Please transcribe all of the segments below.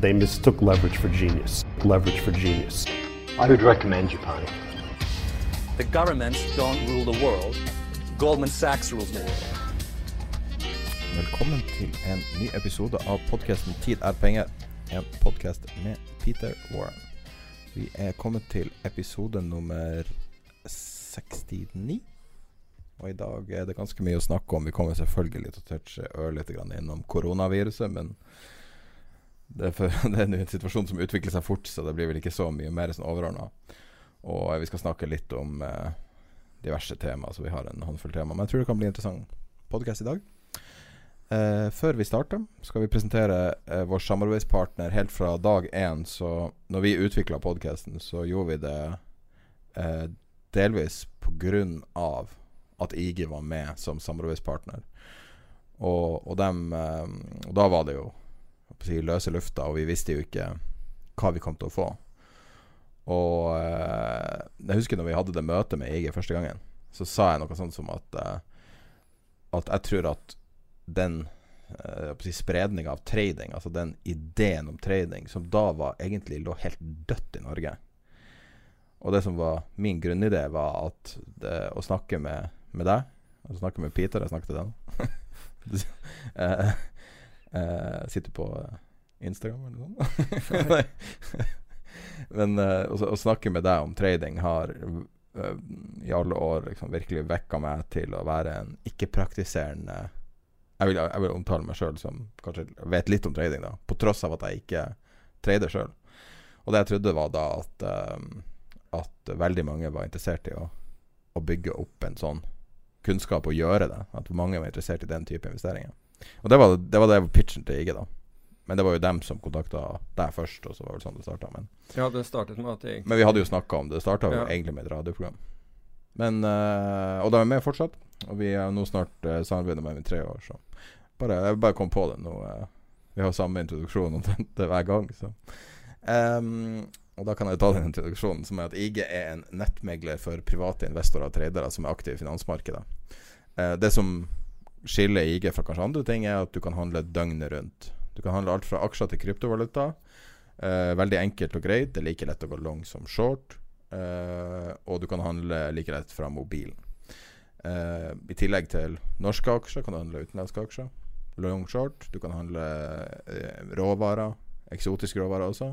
They mistook leverage for genius. Leverage for genius. I would recommend Japan. The governments don't rule the world. Goldman Sachs rules the world. Velkommen til en ny episode av podkasten 'Tid er penger'. En podkast med Peter Warren. Vi er kommet til episode nummer 69. Og i dag er det ganske mye å snakke om. Vi kommer selvfølgelig til å touche ørlite grann innom koronaviruset, men det er, for, det er en situasjon som utvikler seg fort, så det blir vel ikke så mye mer sånn overordna. Og vi skal snakke litt om eh, diverse temaer, så vi har en håndfull tema. Men jeg tror det kan bli en interessant podkast i dag. Eh, før vi starter, skal vi presentere eh, vår samarbeidspartner helt fra dag én. Så når vi utvikla podkasten, så gjorde vi det eh, delvis pga. at IG var med som samarbeidspartner. Og, og, dem, eh, og da var det jo si, løse lufta, og vi visste jo ikke hva vi kom til å få. Og eh, jeg husker når vi hadde det møtet med IG første gangen, så sa jeg noe sånt som at eh, At jeg tror at den uh, si, spredninga av trading, altså den ideen om trading, som da var egentlig lå helt dødt i Norge Og det som var min grunnidé, var at det, å snakke med, med deg å snakke med Peter, jeg snakket til den uh, uh, Sitter på Instagram eller noe sånt. Men å, å snakke med deg om trading har i alle år liksom virkelig vekka meg til å være en ikke-praktiserende jeg jeg vil, omtale meg sjøl som kanskje vet litt om trading, da, på tross av at jeg ikke trader sjøl. Og det jeg trodde, var da at, um, at veldig mange var interessert i å, å, bygge opp en sånn kunnskap og gjøre det. At mange var interessert i den type investeringer. Og det var det, var det pitchen til IG, da. Men det var jo dem som kontakta deg først, og så var det sånn det starta. Men, ja, det startet med at jeg men vi hadde jo snakka om det. Det starta Ja. egentlig med et radioprogram. Men, uh, og de er med fortsatt. Og vi er nå snart uh, samarbeidet med dem i tre år, så bare, jeg bare kom på det nå. Uh, vi har samme introduksjon omtrent hver gang, så um, Og da kan jeg ta den introduksjonen, som er at IG er en nettmegler for private investorer og tradere som er aktive i finansmarkedet. Uh, det som skiller IG fra kanskje andre ting, er at du kan handle døgnet rundt. Du kan handle alt fra aksjer til kryptovaluta. Uh, veldig enkelt og greit. Det er like lett å gå long som short. Uh, og du kan handle like lett fra mobilen. Uh, I tillegg til norske aksjer kan du handle utenlandske aksjer. Long short. Du kan handle uh, råvarer, eksotiske råvarer også.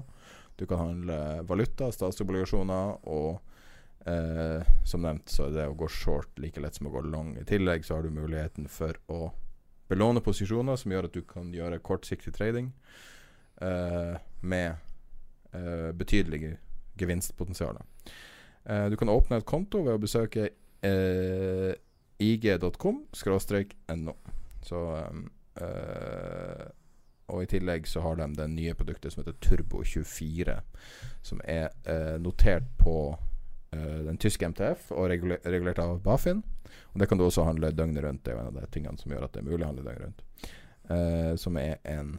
Du kan handle valuta, statsobligasjoner, og som nevnt så er det å gå short like lett som å gå long. I tillegg så har du muligheten for å belåne posisjoner, som gjør at du kan gjøre kortsiktig trading med betydelig gevinstpotensial. Eh, du kan åpne et konto ved å besøke uh, ig.com no. Så uh, Og i tillegg så har de det nye produktet som heter Turbo24, som er notert på den tyske MTF og reguler regulert av Bafin. Og det kan du også handle døgnet rundt. Det er en av de tingene som gjør at det er mulig å handle døgnet rundt. som er en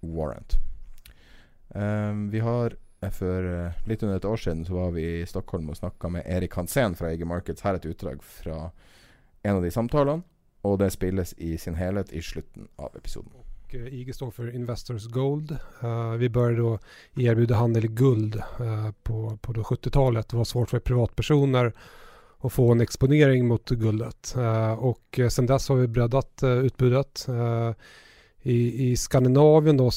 warrant. Um, vi har for litt under et år siden så var vi i Stockholm og snakka med Erik Hansen fra EG Markets. Her er et utdrag fra en av de samtalene, og det spilles i sin helhet i slutten av episoden. IG står for Investors Gold. Uh, vi började då erbjuda handel i guld uh, på, på 70-talet. Det var svårt för privatpersoner att få en exponering mot guldet. Uh, och sen dess har vi breddat utbudet. I, I Skandinavien då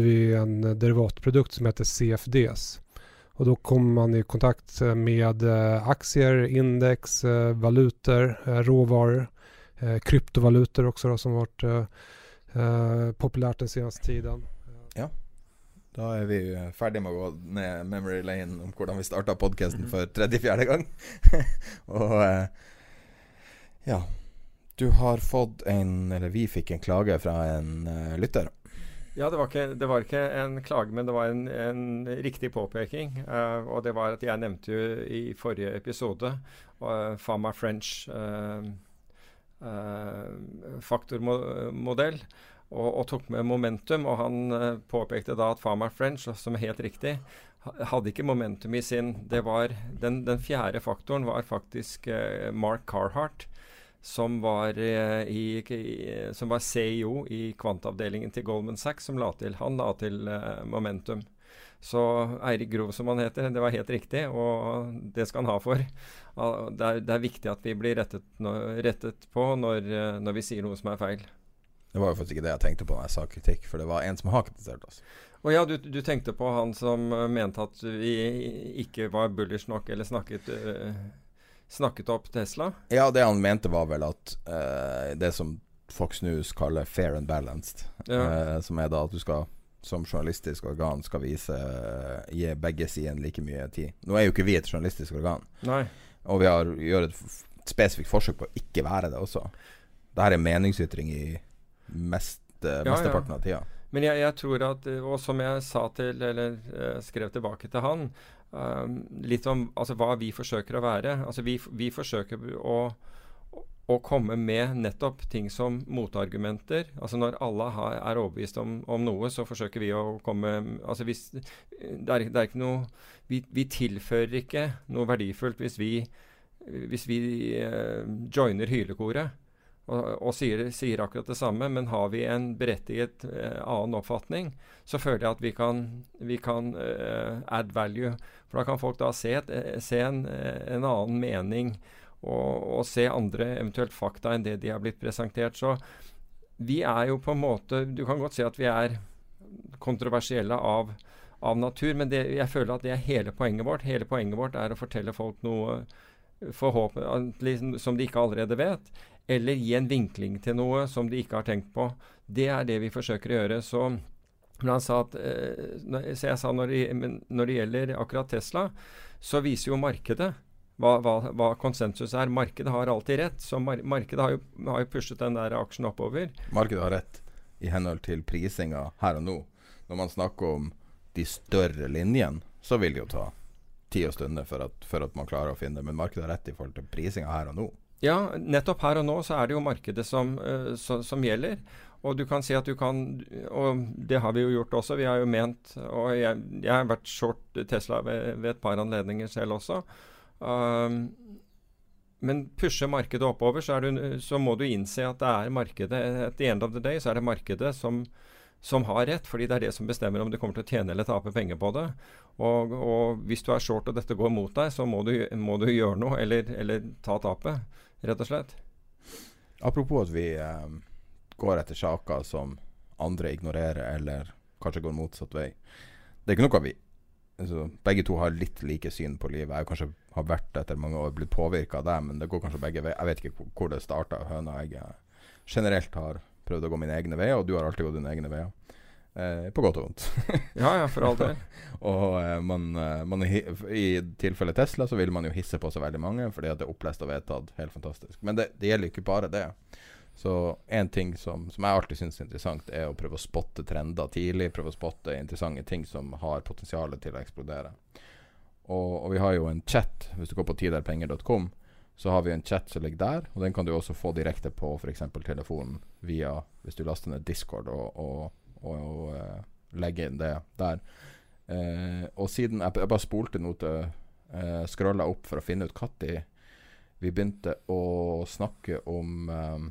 vi en derivatprodukt som heter CFDs. Och då kommer man i kontakt med aktier, index, valutor, råvaror, kryptovalutor också då, som varit populärt den seneste tiden. Ja. Da er vi ferdig med å gå ned memory lane om hvordan vi starta podkasten Mhm. for tredje-fjerde gang. og eh, ja. Du har fått en Eller vi fikk en klage fra en uh, lytter. Ja, det var, ikke, det var ikke en klage, men det var en, en riktig påpeking. Uh, og det var at jeg nevnte jo i forrige episode uh, Fama French uh, faktormodell. Og, og, tok med momentum. Og han påpekte da at Fama French, som er helt riktig, hadde ikke momentum i sin det var, den, den fjerde faktoren var faktisk Mark Carhart som var, eh, i, som var CEO i kvantavdelingen til Goldman Sachs, som la til. Han la til uh, momentum. Så Eirik Grov, som han heter, det var helt riktig, og det skal han ha for. Det er, det er viktig at vi blir rettet, rettet på når, eh, når, vi sier noe som er feil. Det var jo faktisk ikke det jeg tenkte på når jeg sa kritikk, for det var en som har kritisert oss. Og ja, du, du, tenkte på han som mente at vi ikke var bullish nok, eller snakket øh, snakket opp Tesla? Ja, det han mente var vel at uh, det som Fox News kaller fair and balanced, ja. uh, som er da at du skal som journalistisk organ skal vise uh, gi begge sidene like mye tid. Nå er jo ikke vi et journalistisk organ, Nei. og vi har gjort et spesifikt forsøk på å ikke være det også. Dette er meningsytring i mest, ja, mesteparten ja. av tida. Men jeg, jeg, tror at, og som jeg sa til, eller skrev tilbake til han, um, litt om altså, hva vi forsøker å være. Altså, vi, vi forsøker å, å, komme med nettopp ting som motargumenter. Altså Når alle har, er overbevist om, om, noe, så forsøker vi å komme altså hvis, det, er, det er ikke noe vi, vi, tilfører ikke noe verdifullt hvis vi, hvis vi uh, joiner hylekoret og, og sier, sier, akkurat det samme, men har vi en berettiget eh, annen oppfatning, så føler jeg at vi kan, vi kan eh, add value. For da kan folk da se, et, eh, se en, eh, en, annen mening og, og, se andre eventuelt fakta enn det de har blitt presentert. Så vi er jo på en måte Du kan godt si at vi er kontroversielle av, av natur, men det, jeg føler at det er hele poenget vårt. Hele poenget vårt er å fortelle folk noe forhåpentlig som de ikke allerede vet eller gi en vinkling til noe som de ikke har tenkt på. Det er det vi forsøker å gjøre. Så at, eh, så jeg sa når det, når det, gjelder akkurat Tesla, så viser jo markedet hva, hva, hva, konsensus er. Markedet har alltid rett. Så mar markedet har jo, har jo, pushet den der aksjen oppover. Markedet har rett i henhold til prisinga her og nå. Når man snakker om de større linjene, så vil det jo ta tid og stunder for for at man klarer å finne det. Men markedet har rett i forhold til prisinga her og nå. Ja, nettopp her og nå så er det jo markedet som, uh, så, som, gjelder. Og du kan si at du kan Og det har vi jo gjort også. Vi har jo ment Og jeg, jeg har vært short Tesla ved, ved, et par anledninger selv også. Um, men pusher markedet oppover, så, du, så, må du innse at det er markedet At the end of the day så er det markedet som, som har rett, fordi det er det som bestemmer om du kommer til å tjene eller tape penger på det. Og, og hvis du er short og dette går mot deg, så må du, må du gjøre noe, eller, eller ta tapet rett og slett. Apropos at vi eh, går etter saker som andre ignorerer, eller kanskje går motsatt vei. Det er ikke noe vi altså, Begge to har litt like syn på livet. Jeg kanskje har vært etter mange år blitt påvirka av det, men det går kanskje begge veier. Jeg vet ikke hvor det starta. Høna jeg eh, generelt har prøvd å gå mine egne veier, og du har alltid gått dine egne veier. Eh, på godt og vondt. ja, ja, for all del. og eh, man, eh, man, I tilfelle Tesla så vil man jo hisse på seg veldig mange, fordi at det er opplest og vedtatt. Helt fantastisk. Men det, det gjelder jo ikke bare det. Så en ting som, som jeg alltid syns er interessant, er å prøve å spotte trender tidlig. Prøve å spotte interessante ting som har potensial til å eksplodere. Og, og, vi har jo en chat, hvis du går på tiderpenger.com, så har vi en chat som ligger der. Og den kan du også få direkte på f.eks. telefonen via hvis du laster ned Discord og, og og, uh, legger inn det der. Uh, og siden jeg, jeg bare spolte noe til uh, scrolla opp for å finne ut når vi begynte å snakke om um,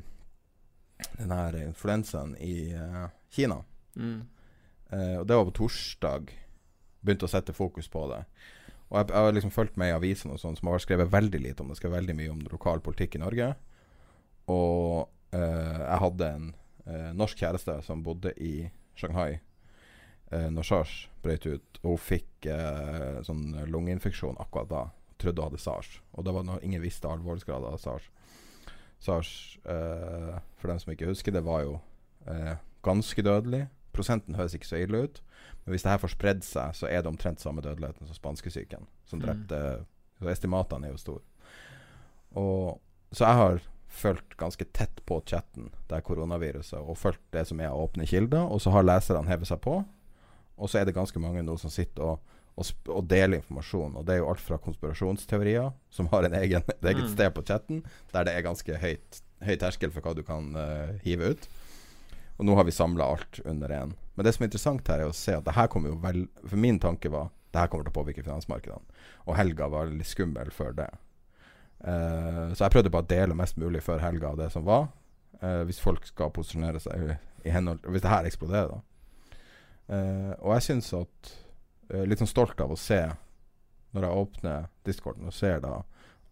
den her influensaen i uh, Kina. Mm. og det var på torsdag. Begynte å sette fokus på det. Og jeg, jeg har liksom fulgt med i avisene og sånn, som har skrevet veldig lite om det. Skrevet veldig mye om lokal politikk i Norge. Og jeg hadde en norsk kjæreste som bodde i Shanghai eh, når SARS brøt ut. Og hun fikk eh, sånn lungeinfeksjon akkurat da. Trodde hun hadde SARS. Og det var når ingen visste alvorsgraden av SARS. SARS, eh, for dem som ikke husker det, var jo eh, ganske dødelig. Prosenten høres ikke så ille ut. Men hvis det her får spredd seg, så er det omtrent samme dødeligheten som spanskesyken. Som mm. drepte mm. Så estimatene er jo store. Og, så jeg har fulgt ganske tett på chatten der koronaviruset, og fulgt det som er åpne kilder, og så har leserne hevet seg på. Og så er det ganske mange nå som sitter og, og, og deler informasjon. Og det er jo alt fra konspirasjonsteorier, som har en egen, et eget Mm. sted på chatten, der det er ganske høyt, høy terskel for hva du kan uh, hive ut. Og nå har vi samla alt under én. Men det som er interessant her, er å se at det her kommer jo vel For min tanke var det her kommer til å påvirke finansmarkedene. Og helga var litt skummel før det. Uh, så jeg prøvde bare å dele mest mulig før helga av det som var. Uh, hvis folk skal posisjonere seg i henhold Hvis det her eksploderer, da. Uh, og jeg syns at Litt sånn stolt av å se, når jeg åpner discorden og ser da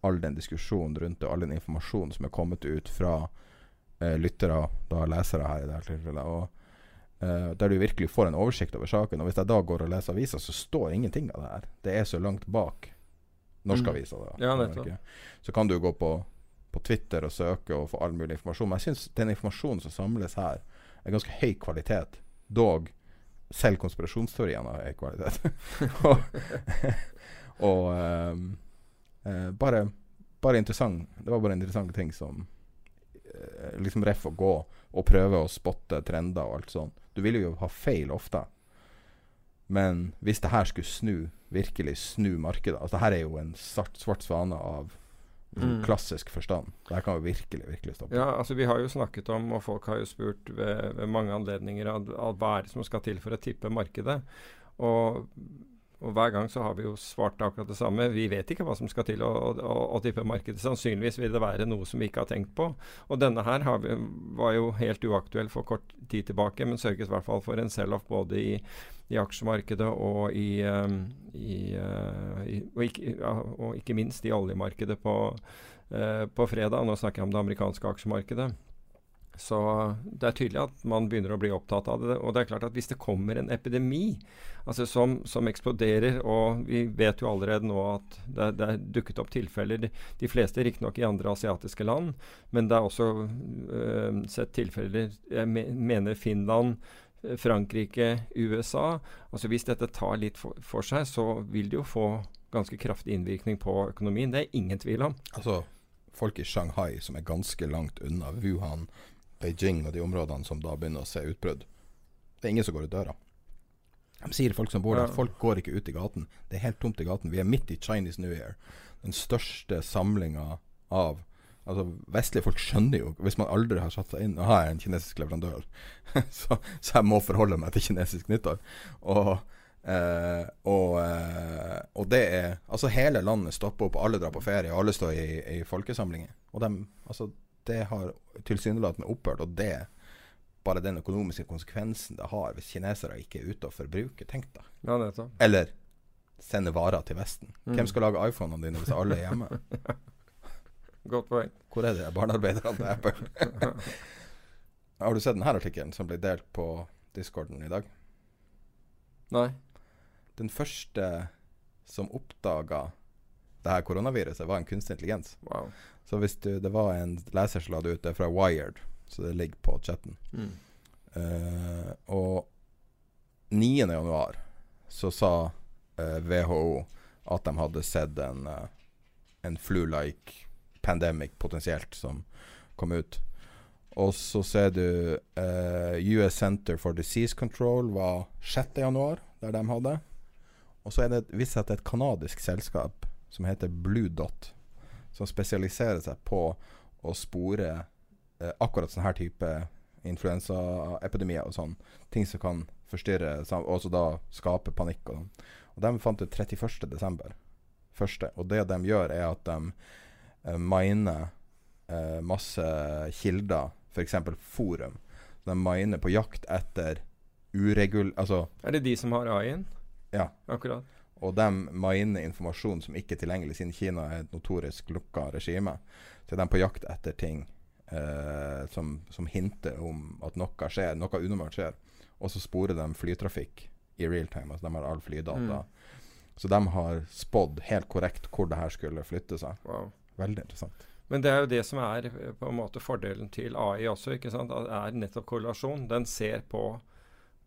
all den diskusjonen rundt det, all den informasjonen som er kommet ut fra eh, lyttere, da lesere her i dette tilfellet, og eh, der du virkelig får en oversikt over saken. Og hvis jeg da går og leser aviser, så står ingenting av det her. Det er så langt bak norske Mm. aviser. Da, Ja, Så kan du gå på, på Twitter og søke og få all mulig informasjon. Men jeg syns den informasjonen som samles her, er ganske høy kvalitet. Dog selv konspirasjonsteoriene har høy kvalitet. og og eh, bare, bare interessant. Det var bare interessante ting som Liksom ref å gå og prøve å spotte trender og alt sånt. Du vil jo ha feil ofte. Men hvis det her skulle snu, virkelig snu markedet Altså det her er jo en svart, svart svane av liksom, Mm. klassisk forstand. Det her kan jo virkelig, virkelig stoppe. Ja, altså Vi har jo snakket om, og folk har jo spurt ved, ved mange anledninger, at, at hva er det som skal til for å tippe markedet. Og, og hver gang så har vi jo svart akkurat det samme. Vi vet ikke hva som skal til å, å, å, tippe markedet. Sannsynligvis vil det være noe som vi ikke har tenkt på. Og denne her vi, var jo helt uaktuell for kort tid tilbake, men sørget i hvert fall for en sell-off både i, i aksjemarkedet og i, um, i, uh, og, ikke, ja, og ikke minst i oljemarkedet på, uh, på fredag. Nå snakker jeg om det amerikanske aksjemarkedet. Så det er tydelig at man begynner å bli opptatt av det. Og det er klart at hvis det kommer en epidemi altså som, som eksploderer, og vi vet jo allerede nå at det, det er dukket opp tilfeller, de, fleste riktignok i andre asiatiske land, men det er også øh, sett tilfeller Jeg mener Finland, eh, Frankrike, USA. Altså Hvis dette tar litt for, for seg, så vil det jo få ganske kraftig innvirkning på økonomien. Det er ingen tvil om. Altså, folk i Shanghai som er ganske langt unna Wuhan, Beijing og de områdene som da begynner å se utbrudd. Det er ingen som går ut døra. De sier folk som bor der, Ja. folk går ikke ut i gaten. Det er helt tomt i gaten. Vi er midt i Chinese New Year. Den største samlinga av Altså, Vestlige folk skjønner jo Hvis man aldri har satt seg inn Nå jeg jeg en kinesisk leverandør, så, så jeg må forholde meg til kinesisk nyttår. Og Eh, og, eh, og det er Altså, hele landet stopper opp, alle drar på ferie, og alle står i, i folkesamlinger. Og de, altså, det har tilsynelatende opphørt, og det bare den økonomiske konsekvensen det har hvis kinesere ikke er ute og forbruker. Tenk deg. Ja. Eller sende varer til Vesten. Mm. Hvem skal lage iPhonene dine hvis alle er hjemme? Godt poeng. Hvor er det barnearbeiderne til Apple? har du sett denne artikkelen som ble delt på discorden i dag? Nei. Den første som oppdaga det her koronaviruset, var en kunstig intelligens. Wow. Så hvis du, det var en leser som la det ut, det er fra Wired, så det ligger på chatten. Mm. Uh, og 9. januar så sa uh, WHO at de hadde sett en, uh, en flu-like pandemic potensielt som kom ut. Og så ser du eh, US Center for Disease Control var 6. januar, der de hadde. Og så er det visst at det er et kanadisk selskap som heter Blue Dot, som spesialiserer seg på å spore eh, akkurat sånn her type influensaepidemier og sånn. Ting som kan forstyrre, og så da skape panikk og sånn. Og de fant ut 31. desember. Første. Og det de gjør, er at de eh, miner eh, masse kilder, f.eks. forum. De miner på jakt etter uregul... Altså, Er det de som har AI-en? ja. Akkurat. Og de miner informasjon som ikke er tilgjengelig, siden Kina er et notorisk lukka regime. Så er de på jakt etter ting eh, som, som hinter om at noe skjer, noe unormalt skjer. Og så sporer de flytrafikk i real time. Altså de har all flydata. Så de har spådd helt korrekt hvor det her skulle flytte seg. Wow. Veldig interessant. Men det er jo det som er eh, på en måte fordelen til AI også, ikke sant? At det er nettopp korrelasjon. Den ser på,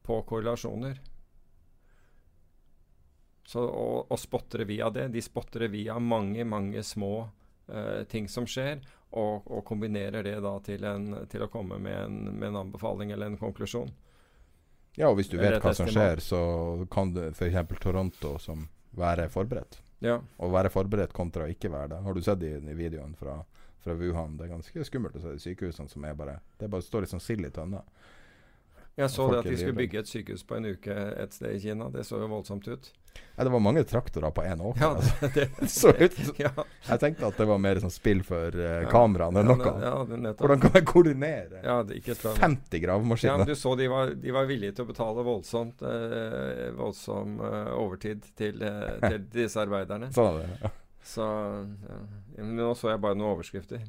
på korrelasjoner. Så, og, og spotter det via det. De spotter det via mange, mange små uh, ting som skjer. og, og kombinerer det da til, en, til å komme med en, med en anbefaling eller en konklusjon. Ja, og hvis du vet hva som skjer, så kan du f.eks. Toronto som være forberedt. Ja. Å være forberedt kontra å ikke være det. Har du sett i, i videoen fra, fra Wuhan? Det er ganske skummelt å se de sykehusene som er bare Det bare står liksom sild i tønna. Jeg så det at de skulle bygge et sykehus på en uke et sted i Kina. Det så jo voldsomt ut. Ja, det var mange traktorer på én åker. Ja, altså. det, Det så ut ja, Jeg tenkte at det var mer sånn spill for uh, Ja. kameraene enn ja, noe. Ja. Hvordan kan man koordinere Ja, det, ikke et eller 50 Ja, gravemaskiner? men du så de var, de var villige til å betale voldsomt uh, voldsom uh, overtid til, til disse arbeiderne. Sånn er det. Ja. Så ja. Men Nå så jeg bare noen overskrifter.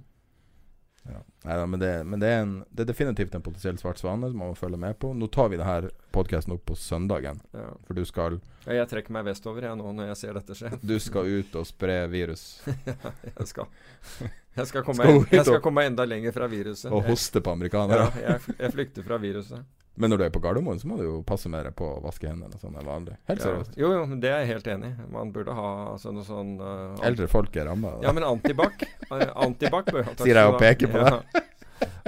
Ja. Neida, men, det, men det, er en, det er definitivt en potensiell svart svane som man må følge med på. Nå tar vi denne podkasten opp på søndagen, Ja. for du skal, Ja, Jeg trekker meg vestover jeg nå når jeg ser dette skje. du skal ut og spre virus jeg skal, jeg skal, komme, Skal jeg skal komme enda lenger fra viruset. og hoste på Ja, amerikanere. jeg, jeg flykter fra viruset. Men når du er på Gardermoen, så må du jo passe mer på å vaske hendene sånn enn vanlig. Helt Ja. seriøst. Jo, jo, det er jeg helt enig i. Man burde ha altså, noe sånn uh, Eldre folk er ramma. Ja, men antibac eh, Antibac Sier jeg og peker på Ja.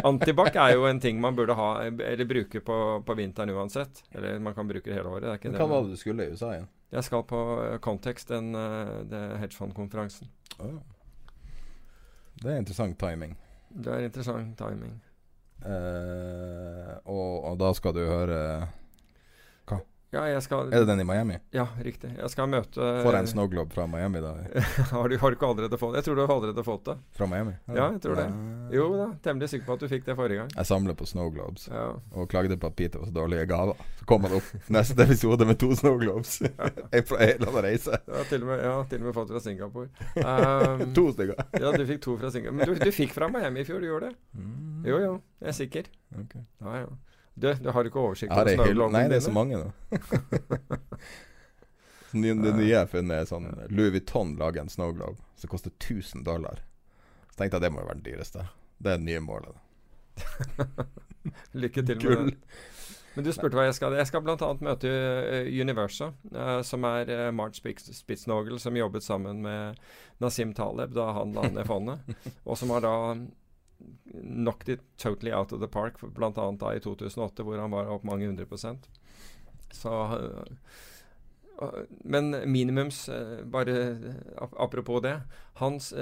Antibac er jo en ting man burde ha, eller bruke på, på vinteren uansett. Eller man kan bruke det hele året. Det er ikke Men det. hva var det du skulle i USA igjen? Jeg skal på eh, Context, den uh, hedgefondkonferansen. Oh. Det er interessant timing. Det er interessant timing. Eh, og, og da skal du høre Ja, jeg skal Er det den i Miami? Ja, riktig. Jeg skal møte Får jeg en snowglobe fra Miami, da? har, du, har du ikke allerede fått det? Jeg tror du har allerede fått det. Fra Miami? Ja, jeg tror det. Ja. Jo da, temmelig sikker på at du fikk det forrige gang. Jeg samler på snowglobes Ja. og klagde på at Peter var så dårlige gaver. Så kom han opp neste episode med to snowglobes. en fra en eller annen reise. Ja, til og med, ja, til og med fått fra Singapore. Um, To stykker. Ja, du fikk to fra Singapore. Men du, du fikk fra Miami i fjor, du gjorde det? Mm. Jo, jo. Jeg er sikker. Ok. Ja, ja. Du, du har ikke oversikt over hylle Nei, det er så mange nå. Det nye jeg har funnet, er sånn Louis Vuitton lager en snowglobe som koster 1000 dollar. Så tenkte jeg det må jo være den dyreste. Det er det nye målet. Lykke til med det. Men du spurte hva jeg skal. Jeg skal bl.a. møte uh, Universa, eh, som er uh, March Spitznogel, som jobbet sammen med Nasim Taleb da han la ned fondet, og som har da knocked it totally out of the park, bl.a. da i 2008, hvor han var opp mange hundre prosent. Så eh, Men minimums eh, Bare eh, apropos det. Hans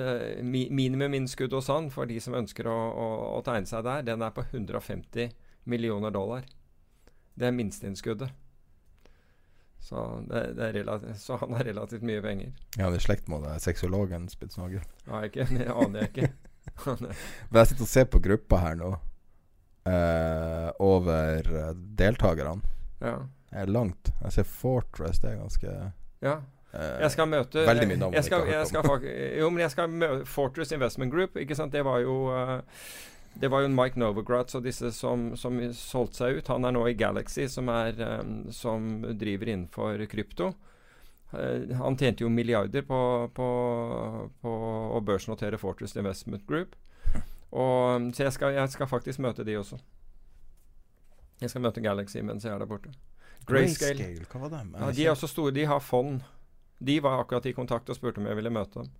mi minimuminnskudd hos han, for de som ønsker å, å, å tegne seg der, den er på 150 millioner dollar. Det er minsteinnskuddet. Så, det, det er relativt, så han har relativt mye penger. Ja, det er slekt med det, sexologen spitsnager Ja, ikke, det aner jeg ikke. Men jeg sitter og ser på gruppa her nå, eh, over eh, deltakerne. ja. Det er langt. Jeg ser Fortress, det er ganske ja. eh, Jeg skal møte Veldig mye navn jeg jeg skal, jeg skal, Jo, men jeg skal møte Fortress Investment Group. Ikke sant? Det var jo eh, Det var jo Mike Novogratz og disse som, som solgte seg ut. Han er nå i Galaxy, som, er, som driver innenfor krypto. Eh, han tjente jo milliarder på, på, på å børsnotere Fortress Investment Group. Og, så jeg skal, jeg skal faktisk møte de også. Jeg skal møte Galaxy mens jeg er der borte. Grayscale. Hva var det? Ja, de er også store. De har fond. De var akkurat i kontakt og spurte om jeg ville møte dem.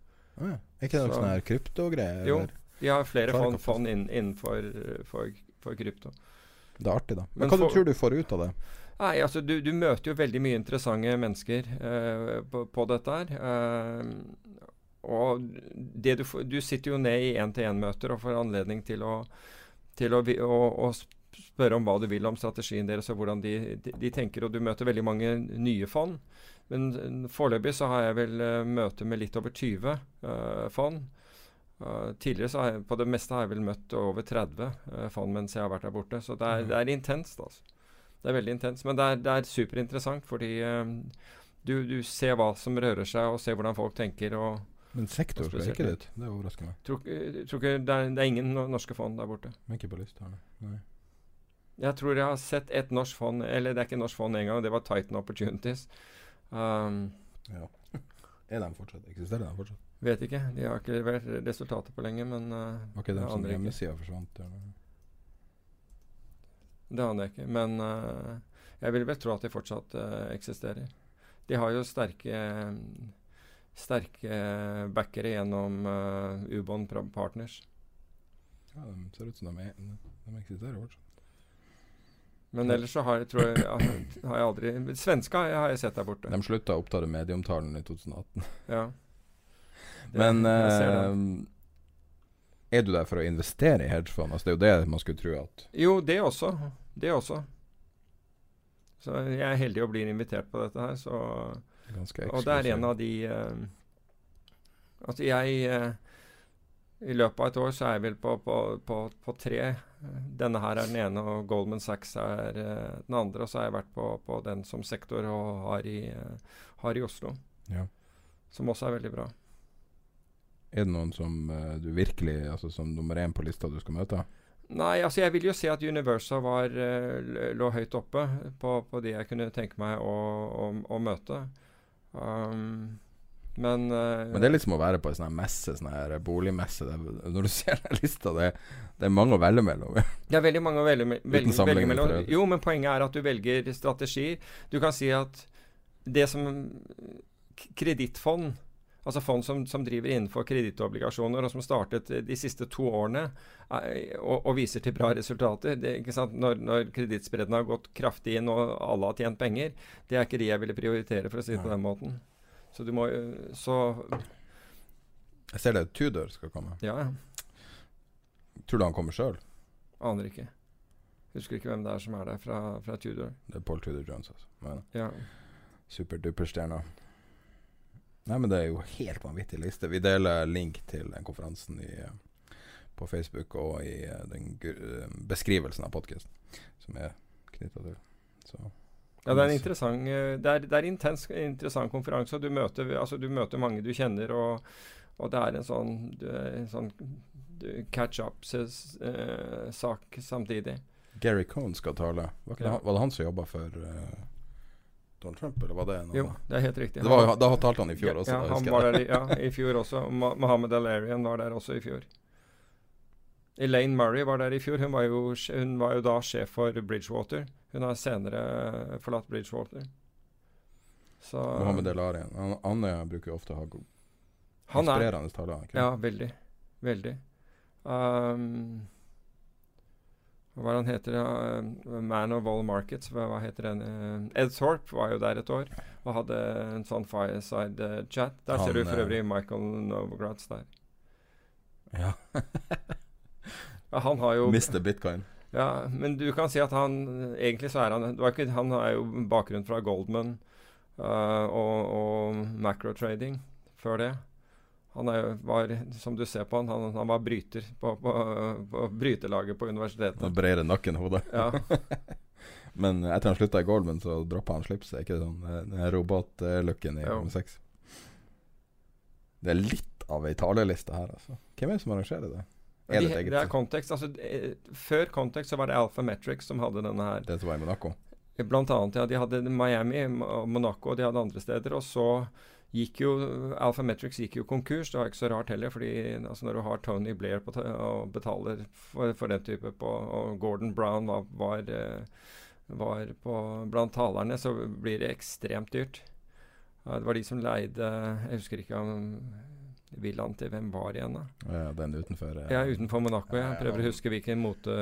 Ah. Er ikke det noe Så- sånn her kryptogreier? Jo. De har flere fond, fond inn, innenfor for, for krypto. Det er artig, da. Men, Men hva for- du tror du får ut av det? Nei, altså du, du møter jo veldig mye interessante mennesker eh, på, på dette her. Eh, og det du, du sitter jo ned i én-til-én-møter og får anledning til å, til å, å, å spørre om hva du vil om strategien deres og hvordan de, de, de tenker. Og du møter veldig mange nye fond. Men eh, foreløpig så har jeg vel uh, møte med litt over 20 eh, fond. Uh, tidligere så har jeg på det meste har jeg vel møtt over 30 uh, fond mens jeg har vært der borte. Så det er, det er intenst, altså. Det er veldig intenst. Men det er, det er superinteressant fordi eh, du, du ser hva som rører seg, og ser hvordan folk tenker. Men sektor spesielt- ikke dit. Det overrasker meg. tror, ikke- tror ikke det, er, det er ingen norske fond der borte. Men ikke på lista. nei. Jeg tror jeg har sett et norsk fond, eller det er ikke norsk fond engang, det var Titan Opportunities. Um, Ja. Er de fortsatt? Eksisterer de fortsatt? vet ikke. De har ikke levert resultater på lenge, men uh, Var ikke det de som ikke. hjemmesida forsvant? Eller? Det aner jeg ikke. Men uh, jeg vil vel tro at de fortsatt uh, eksisterer. De har jo sterke sterke backere gjennom uh, Ubon Partners. Ja, de ser ut som de, er, de eksisterer fortsatt. Men ellers så har jeg, tror jeg, har jeg aldri Svenska har jeg sett der borte. De slutta å oppta medieomtalen i 2018. Ja. Det- Men eh, er du der for å investere i hedgefond? Altså, det er jo det man skulle tro at Jo, det også. Det også. Så jeg er heldig og blir invitert på dette her, så Og det er en av de uh, Altså, jeg uh, I løpet av et år så er jeg vel på, på, på, på tre. Denne her er den ene, og Goldman Sachs er uh, den andre. Og så har jeg vært på, på den som sektor og har i, har i Oslo. Ja. Som også er veldig bra. Er det noen som du virkelig Altså som nummer én på lista du skal møte? Nei, altså jeg vil jo si at Universa var, eh, lå høyt oppe på, på de jeg kunne tenke meg å, å, å møte. Um, men, uh, Men det er litt som å være på en sånn messe, sånn her boligmesse. Det, er- når du ser den lista, det, det er mange å velge mellom. Det er veldig mange å velge, velge, velge mellom. Jo, men poenget er at du velger strategier. Du kan si at det som kredittfond Altså fond som, som driver innenfor kredittobligasjoner, og som startet eh, de siste to årene eh, og, og viser til bra resultater. Det? Når, når kredittspredden har gått kraftig inn og alle har tjent penger, det er ikke de jeg ville prioritere, for å si det på den måten. Så du må jo Så Jeg ser det Tudor skal komme. ja, ja. Tror du han kommer sjøl? Aner ikke. Husker ikke hvem det er som er der fra, fra Tudor. Det er Paul Tudor Jones, altså. Men Ja. Superduperstjerna. Nei, men det er jo helt vanvittig liste. Vi deler link til den konferansen i, eh, på Facebook og i eh, den eh, beskrivelsen av podkasten som er knytta til. Så Ja, det er en interessant Det er, det er intens, interessant konferanse. Du møter, altså, du møter mange du kjenner, og, og det er en sånn, du, en sånn du, catch up-sak samtidig. Gary Cohn skal tale. Var, det, Ja. han- var det han som jobba for eh, Donald Trump, eller var det noe Jo, det er helt riktig. Det var, da talte han i fjor ja, også. Ja, han var der ja, i fjor også. Mohammed Al-Arian var der også i fjor. Elaine Murray var der i fjor. Hun var jo, hun var jo da sjef for Bridgewater. Hun har senere forlatt Bridgewater. Så Mohammed El Arian. Han, han eh, bruker jo ofte å ha god er inspirerende taler. Ja, veldig. Veldig. Um, hva han heter? Uh, Man of All Markets. Hva, hva heter den? Uh, Ed Thorpe var jo der et år og hadde en sånn fireside uh, chat. Der Han, ser du for eh, øvrig Michael Novogratz der. Ja. Ja, han har jo Mr. Bitcoin. Ja, men du kan si at han Egentlig så er han ikke, Han har jo bakgrunn fra Goldman uh, og, og macrotrading før det. Han er, var, som du ser på han, han, han var bryter på, på, på brytelaget på Han universitetet. breier nakken i hodet. Ja. Men etter han slutta i Goldman, så droppa han slipset. Ikke sånn eh, robotlooken i nummer seks. Det er litt av ei taleliste her, altså. Hvem er det som arrangerer det? Er det et eget det er kontekst. Altså, eh, før kontekst så var det Alphametrics som hadde denne her. Det som var i Monaco? Blant annet, ja. De hadde Miami og Monaco, og de hadde andre steder. Og så gikk jo Alphametrics gikk jo konkurs. Det var ikke så rart heller, fordi altså, når du har Tony Blair på og betaler for, for den type på Og Gordon Brown var, var, eh, var på, blant talerne, så blir det ekstremt dyrt. Det var de som leide Jeg husker ikke om villaen til hvem var igjen, da? Ja, den utenfor eh, Ja, utenfor Monaco. Ja, Jeg ja, prøver å han- huske hvilken mote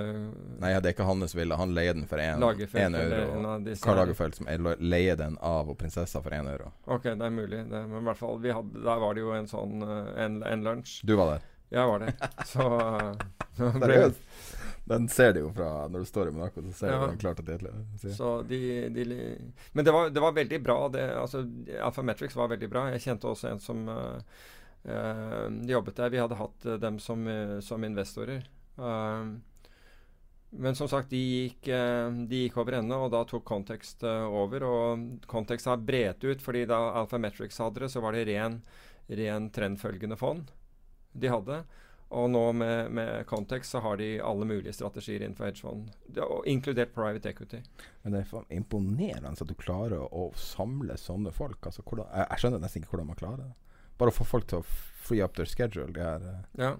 Nei, det er ikke hans villa. Han leier den for én euro. Karl. Lagerfeld som er- leier den av og prinsessa for én euro. Ok, det er mulig. Det, men i hvert fall, vi hadde, der var det jo en sånn eh, en, en lunsj. Du var der? Jeg var der. Så så Seriøst? Den ser du jo fra når du står i Monaco. Så ser Ja. du klart at så de, de Men det var, det var veldig bra. Det, altså, Alphametrics var veldig bra. Jeg kjente også en som eh, jobbet der. Vi hadde hatt eh, dem som, eh, som investorer. Eh, men som sagt, de gikk, eh, de gikk over ende, og da tok Context eh, over. Og Context har bredt ut, fordi da Alphametrics hadde det, så var det ren, ren trendfølgende fond de hadde. Og nå med, med Context så har de alle mulige strategier innenfor hedgefond, inkludert private equity. Men det er imponerende at du klarer å samle sånne folk. Altså, hvordan, jeg skjønner nesten ikke hvordan man klarer det. Bare å få folk til å free up their schedule. De her, eh, Ja.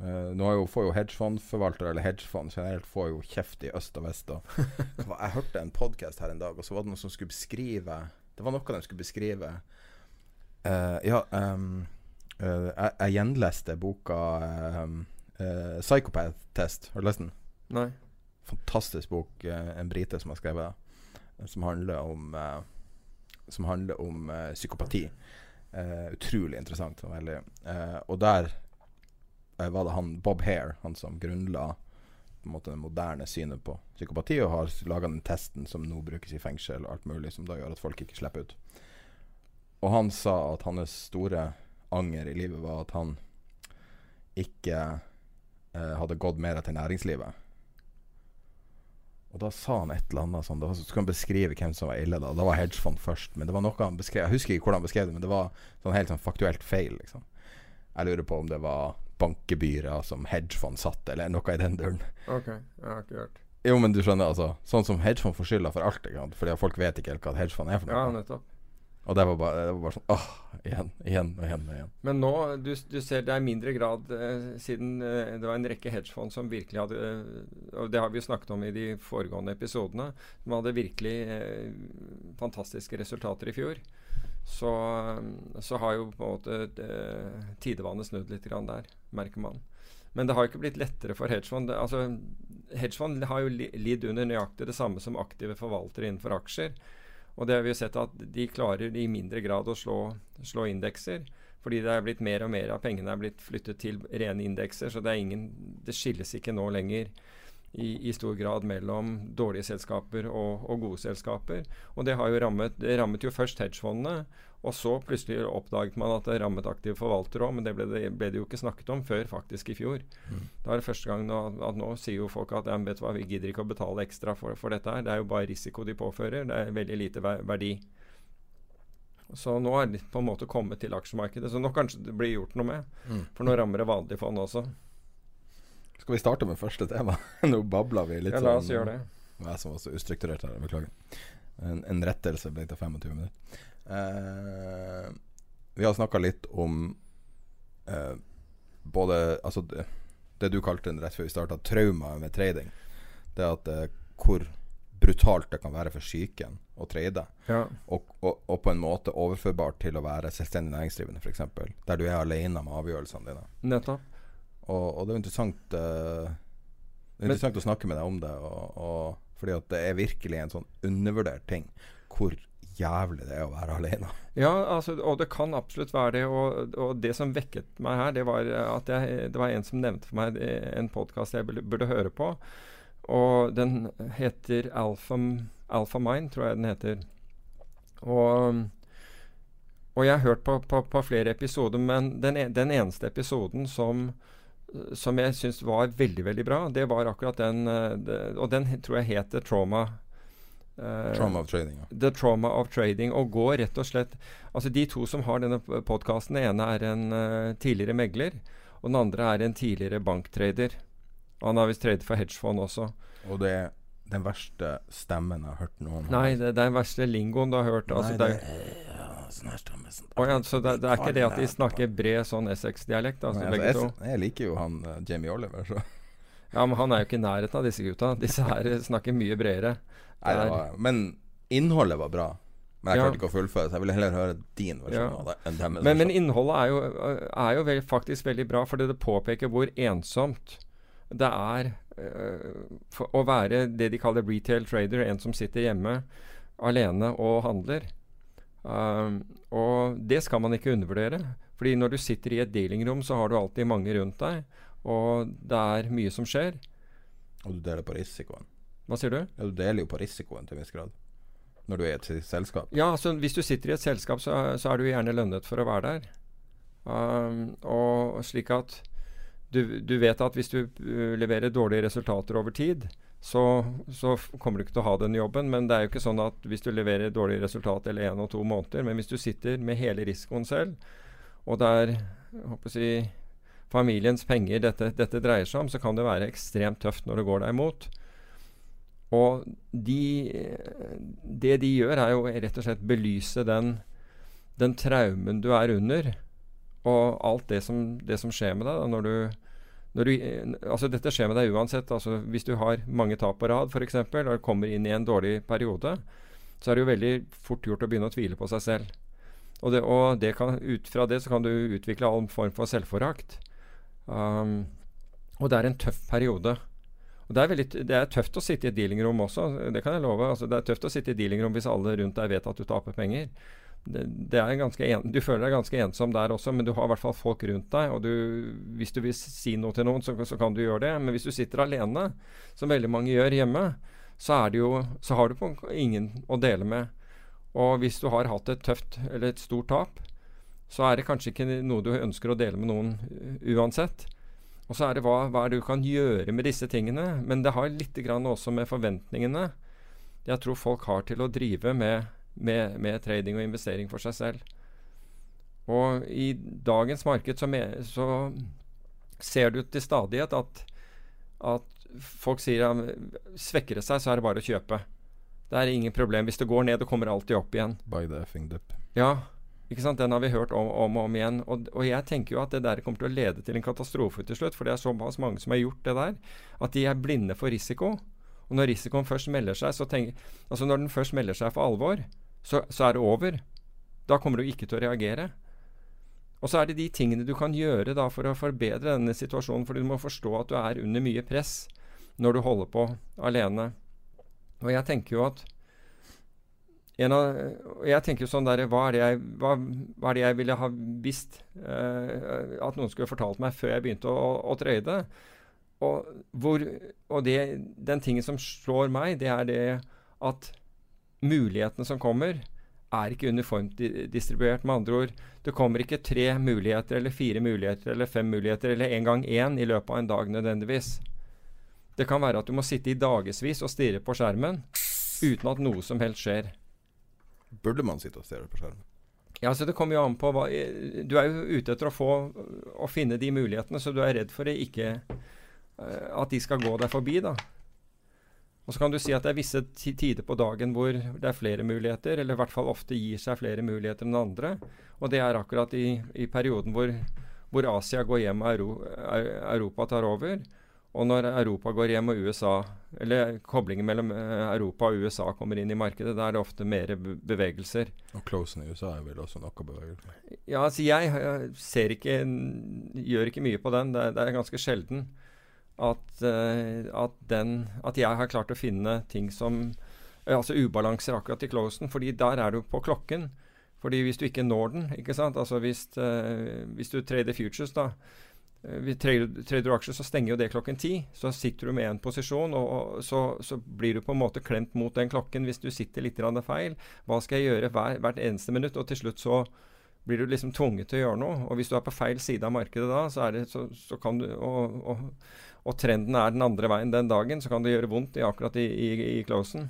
Uh, nå jo, får jo hedgefondforvaltere, eller hedgefond generelt, får jo kjeft i øst og vest. Og, jeg hørte en podkast her en dag, og så var det noen som skulle beskrive Det var noe de skulle beskrive. Uh, ja, um, uh, jeg, jeg gjenleste boka ehm, Uh, Psychopath Test. Har du lest den? Nei. Fantastisk bok. en brite som har skrevet det. Som handler om Som handler om psykopati. Eh, utrolig interessant. Og, eh, og der uh, var det han Bob Hare, han som grunnla på en måte det moderne synet på psykopati, og har laga den testen som nå brukes i fengsel, og alt mulig, som da gjør at folk ikke slipper ut. Og han sa at hans store anger i livet var at han ikke hadde gått mer til næringslivet. Og da sa han et eller annet sånn Da skulle han beskrive hvem som var ille. Da Da var hedgefond først. Men det var noe han beskrev Jeg husker ikke hvordan han beskrev det, men det var sånn helt sånn faktuelt feil. Liksom. Jeg lurer på om det var bankebyrer som hedgefond satt, eller noe i den duren. Ok, jeg har ikke hørt. Jo, men du skjønner, altså. Sånn som hedgefond får skylda for alt. Ikke sant? Fordi folk vet ikke helt hva hedgefond er for noe. Ja, nettopp. Og det var, bare, det var bare sånn åh, igjen, igjen og igjen og igjen. Men nå, du, du ser det er mindre grad eh, siden eh, det var en rekke hedgefond som virkelig hadde eh, Og det har vi jo snakket om i de foregående episodene. Som hadde virkelig eh, fantastiske resultater i fjor. Så, eh, så har jo på en måte tidevannet snudd litt grann der, merker man. Men det har jo ikke blitt lettere for hedgefond. Altså, hedgefond har jo lidd under nøyaktig det samme som aktive forvaltere innenfor aksjer. Og det har vi jo sett at de klarer i mindre grad å slå, slå indekser. Fordi det er blitt mer og mer av pengene er blitt flyttet til rene indekser. Så det, ingen, det skilles ikke nå lenger i, i stor grad mellom dårlige selskaper og, og gode selskaper. Og det har jo rammet, det rammet jo først hedgefondene. Og så plutselig oppdaget man at det rammet aktive forvaltere òg, men det ble, det ble det jo ikke snakket om før faktisk i fjor. Da er det første gang nå, at nå sier jo folk at ja, vet du hva, vi gidder ikke å betale ekstra for, for dette her. Det er jo bare risiko de påfører. Det er veldig lite ver- verdi. Så nå er det på en måte kommet til aksjemarkedet. Så nå kanskje det blir gjort noe med. Mm. For nå rammer det vanlige fond også. Skal vi starte med første tema? Nå babla vi litt Ja, la oss sånn- gjøre det. Jeg som var så ustrukturert her, beklager. En, en rettelse ble til 25 minutter. Uh, vi har snakka litt om uh, både Altså det, det du kalte rett før vi starta, trauma med trading. Det at uh, hvor brutalt det kan være for psyken å trade. Ja. Og, og, og på en måte overførbart til å være selvstendig næringsdrivende, f.eks. Der du er alene med avgjørelsene dine. Nettopp. Og, og det er interessant uh, Det er Men- å snakke med deg om det. Og, og, fordi at det er virkelig en sånn undervurdert ting hvor jævlig det er å være alene. Ja, altså, og det kan absolutt være det. Og, og det som vekket meg her, det var at jeg, det var en som nevnte for meg en podkast jeg burde, burde høre på. Og den heter Alpha, Alpha Mind, tror jeg den heter. Og, og jeg har hørt på, på, på flere episoder, men den, e- den eneste episoden som som jeg syns var veldig veldig bra, det var akkurat den eh, Og den tror jeg het Trauma. Uh, Trauma of trading. Ja. The Trauma of Trading. Og går rett og slett Altså De to som har denne podkasten, den ene er en uh, tidligere megler, og den andre er en tidligere banktrader. Han har visst tradet for hedgefond også. Og det er den verste stemmen jeg har hørt noen. Nei, det, det er den verste lingoen du har hørt. Altså, Nei, det, det er, sånn her stemme sånn. Å ja, så det, det er ikke det at de snakker bred sånn Essex-dialekt, altså, Nei, altså, jeg, jeg liker jo han uh, Jamie Oliver, så Ja, men han er jo ikke i nærheten av disse gutta. Disse her snakker mye bredere. Nei, var, Men innholdet var bra. Men jeg Ja. klarte ikke å fullføre, så jeg ville heller høre din versjon Ja. av det enn dem, Men, men innholdet er jo, er jo vel, faktisk veldig bra, fordi det påpeker hvor ensomt det er øh, for å være det de kaller retail trader, en som sitter hjemme alene og handler. Um, og det skal man ikke undervurdere. Fordi når du sitter i et dealingrom, så har du alltid mange rundt deg, og det er mye som skjer. Og du deler på risikoen. Hva sier du? Ja, du deler jo på risikoen til en viss grad. Når du er i et selskap. Ja, altså hvis du sitter i et selskap, så, så er du gjerne lønnet for å være der. Um, og slik at du, du vet at hvis du uh, leverer dårlige resultater over tid, så, så kommer du ikke til å ha den jobben. Men det er jo ikke sånn at hvis du leverer dårlige resultater eller én og to måneder, men hvis du sitter med hele risikoen selv, og det er si, familiens penger dette, dette dreier seg om, så kan det være ekstremt tøft når det går deg imot. Og de, det de gjør, er jo rett og slett belyse den, den traumen du er under, og alt det som, det som skjer med deg da, når du du, altså Dette skjer med deg uansett. altså Hvis du har mange tap på rad f.eks., og kommer inn i en dårlig periode, så er det jo veldig fort gjort å begynne å tvile på seg selv. Og, det, og det kan, ut fra det så kan du utvikle all form for selvforakt. Um, Og det er en tøff periode. Og det er, veldig, det er tøft å sitte i et dealingrom også, det kan jeg love. Altså, det er tøft å sitte i et dealingrom hvis alle rundt deg vet at du taper penger. Det, det en, du føler deg ganske ensom der også, men du har i hvert fall folk rundt deg. Og du, hvis du vil si noe til noen, så, så, kan du gjøre det. Men hvis du sitter alene, som veldig mange gjør hjemme, så, jo, så har du ingen å dele med. Og hvis du har hatt et tøft eller et stort tap, så er det kanskje ikke noe du ønsker å dele med noen uansett. Og så er det hva, hva er det du kan gjøre med disse tingene. Men det har litt også med forventningene jeg tror folk har til å drive med, med, med trading og investering for seg selv. Og i dagens marked så, med, så ser du til stadighet at, at folk sier at svekker det seg, så er det bare å kjøpe. Det er ingen problem. Hvis det går ned, det kommer alltid opp igjen. By the effing dip. Ja, ikke sant? Den har vi hørt om, om og om igjen. Og, og, jeg tenker jo at det der kommer til å lede til en katastrofe til slutt. For det er såpass mange som har gjort det der, at de er blinde for risiko. Og når risikoen først melder seg, så tenker, altså når den først melder seg for alvor, så, så er det over. Da kommer du ikke til å reagere. Og så er det de tingene du kan gjøre da for å forbedre denne situasjonen. For du må forstå at du er under mye press når du holder på alene. Og jeg tenker jo at av, jeg tenker sånn der, hva er, jeg, hva, hva er, det jeg, ville ha visst eh, at noen skulle fortalt meg før jeg begynte å, å trade? Og, hvor, og det, den tingen som slår meg, det er det at mulighetene som kommer, er ikke uniformt distribuert. Med andre ord, det kommer ikke tre muligheter eller fire muligheter eller fem muligheter eller en gang én i løpet av en dag nødvendigvis. Det kan være at du må sitte i dagevis og stirre på skjermen uten at noe som helst skjer. Burde man sitte og stirre på skjermen? Ja, så Det kommer jo an på hva Du er jo ute etter å få å finne de mulighetene, så du er redd for det ikke uh, at de skal gå deg forbi. da. Og så kan du si at det er visse tider på dagen hvor det er flere muligheter, eller i hvert fall ofte gir seg flere muligheter enn andre. Og det er akkurat i, i perioden hvor, hvor, Asia går hjem og Euro, Europa tar over. Og når Europa går hjem og USA, eller koblingen mellom eh, Europa og USA kommer inn i markedet, da er det ofte mer bevegelser. Og closen i USA er vel også noe bevegelse? Ja, altså jeg, jeg ser ikke Gjør ikke mye på den. Det, det er ganske sjelden at, uh, at, den, at jeg har klart å finne ting som uh, Altså ubalanser akkurat i closen, fordi der er du på klokken. Fordi hvis du ikke når den, ikke sant Altså hvis, uh, hvis du trader futures, da Eh, trader aksjer, så stenger jo det klokken ti. Så sitter du med en posisjon, og, så, så, blir du på en måte klemt mot den klokken hvis du sitter litt feil. Hva skal jeg gjøre hver, hvert eneste minutt? Og til slutt så blir du liksom tvunget til å gjøre noe. Og hvis du er på feil side av markedet da, så, det, så, så kan du og, og, og, trenden er den andre veien den dagen, så kan det gjøre vondt i, akkurat i, i, i closen.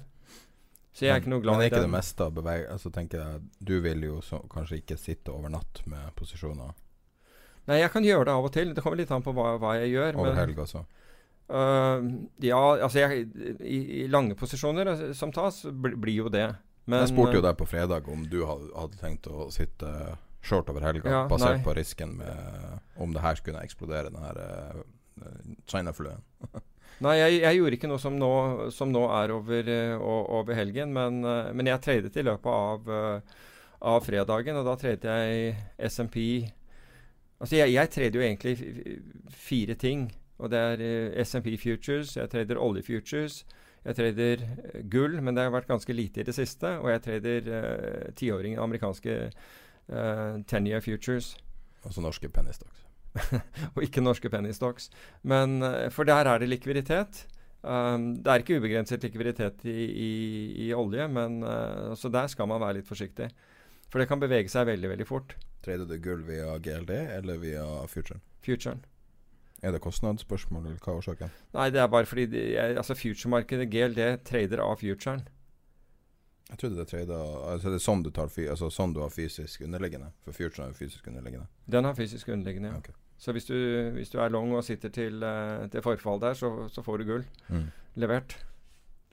Så jeg er ikke noe glad i det. Men er ikke det meste av beveg... Altså tenker jeg, Du vil jo så, kanskje ikke sitte over natt med posisjoner? Nei, jeg kan gjøre det av og til. Det kommer litt an på hva, hva jeg gjør. Over helg også? Uh, ja, altså jeg, i, i, lange posisjoner eh, som tas, blir, jo det. Men, jeg spurte jo eh, deg på fredag om du hadde tenkt å sitte short over helga, ja, basert nei. på risken med om det her skulle eksplodere, den her uh, China-fluen. nei, jeg, jeg, gjorde ikke noe som nå, som nå er over, uh, over helgen, men, uh, men, jeg tradet i løpet av, av fredagen, og da tradet jeg SMP Altså, jeg, jeg trader jo egentlig fire ting. Og det er uh, eh, SMP Futures, jeg trader oljefutures, jeg trader uh, gull, men det har vært ganske lite i det siste. Og jeg trader uh, tiåring amerikanske uh, ten year futures. Altså norske penny stocks. og ikke norske penny stocks. Men, for der er det likviditet. Um, det er ikke ubegrenset likviditet i, i, i olje, men så der skal man være litt forsiktig. For det kan bevege seg veldig, veldig fort. Trader du gull via GLD eller via Futuren? Futuren. Er det kostnadsspørsmål, eller hva er årsaken? Nei, det er bare fordi de, altså future-markedet, GLD, trader av futuren. Jeg trodde det trader altså Det er sånn du, tar, altså sånn du har fysisk underliggende? For futuren er jo fysisk underliggende? Den har fysisk underliggende, ja. Okay. Så hvis du, hvis du, er long og sitter til, uh, til forfall der, så, så får du gull mm. levert.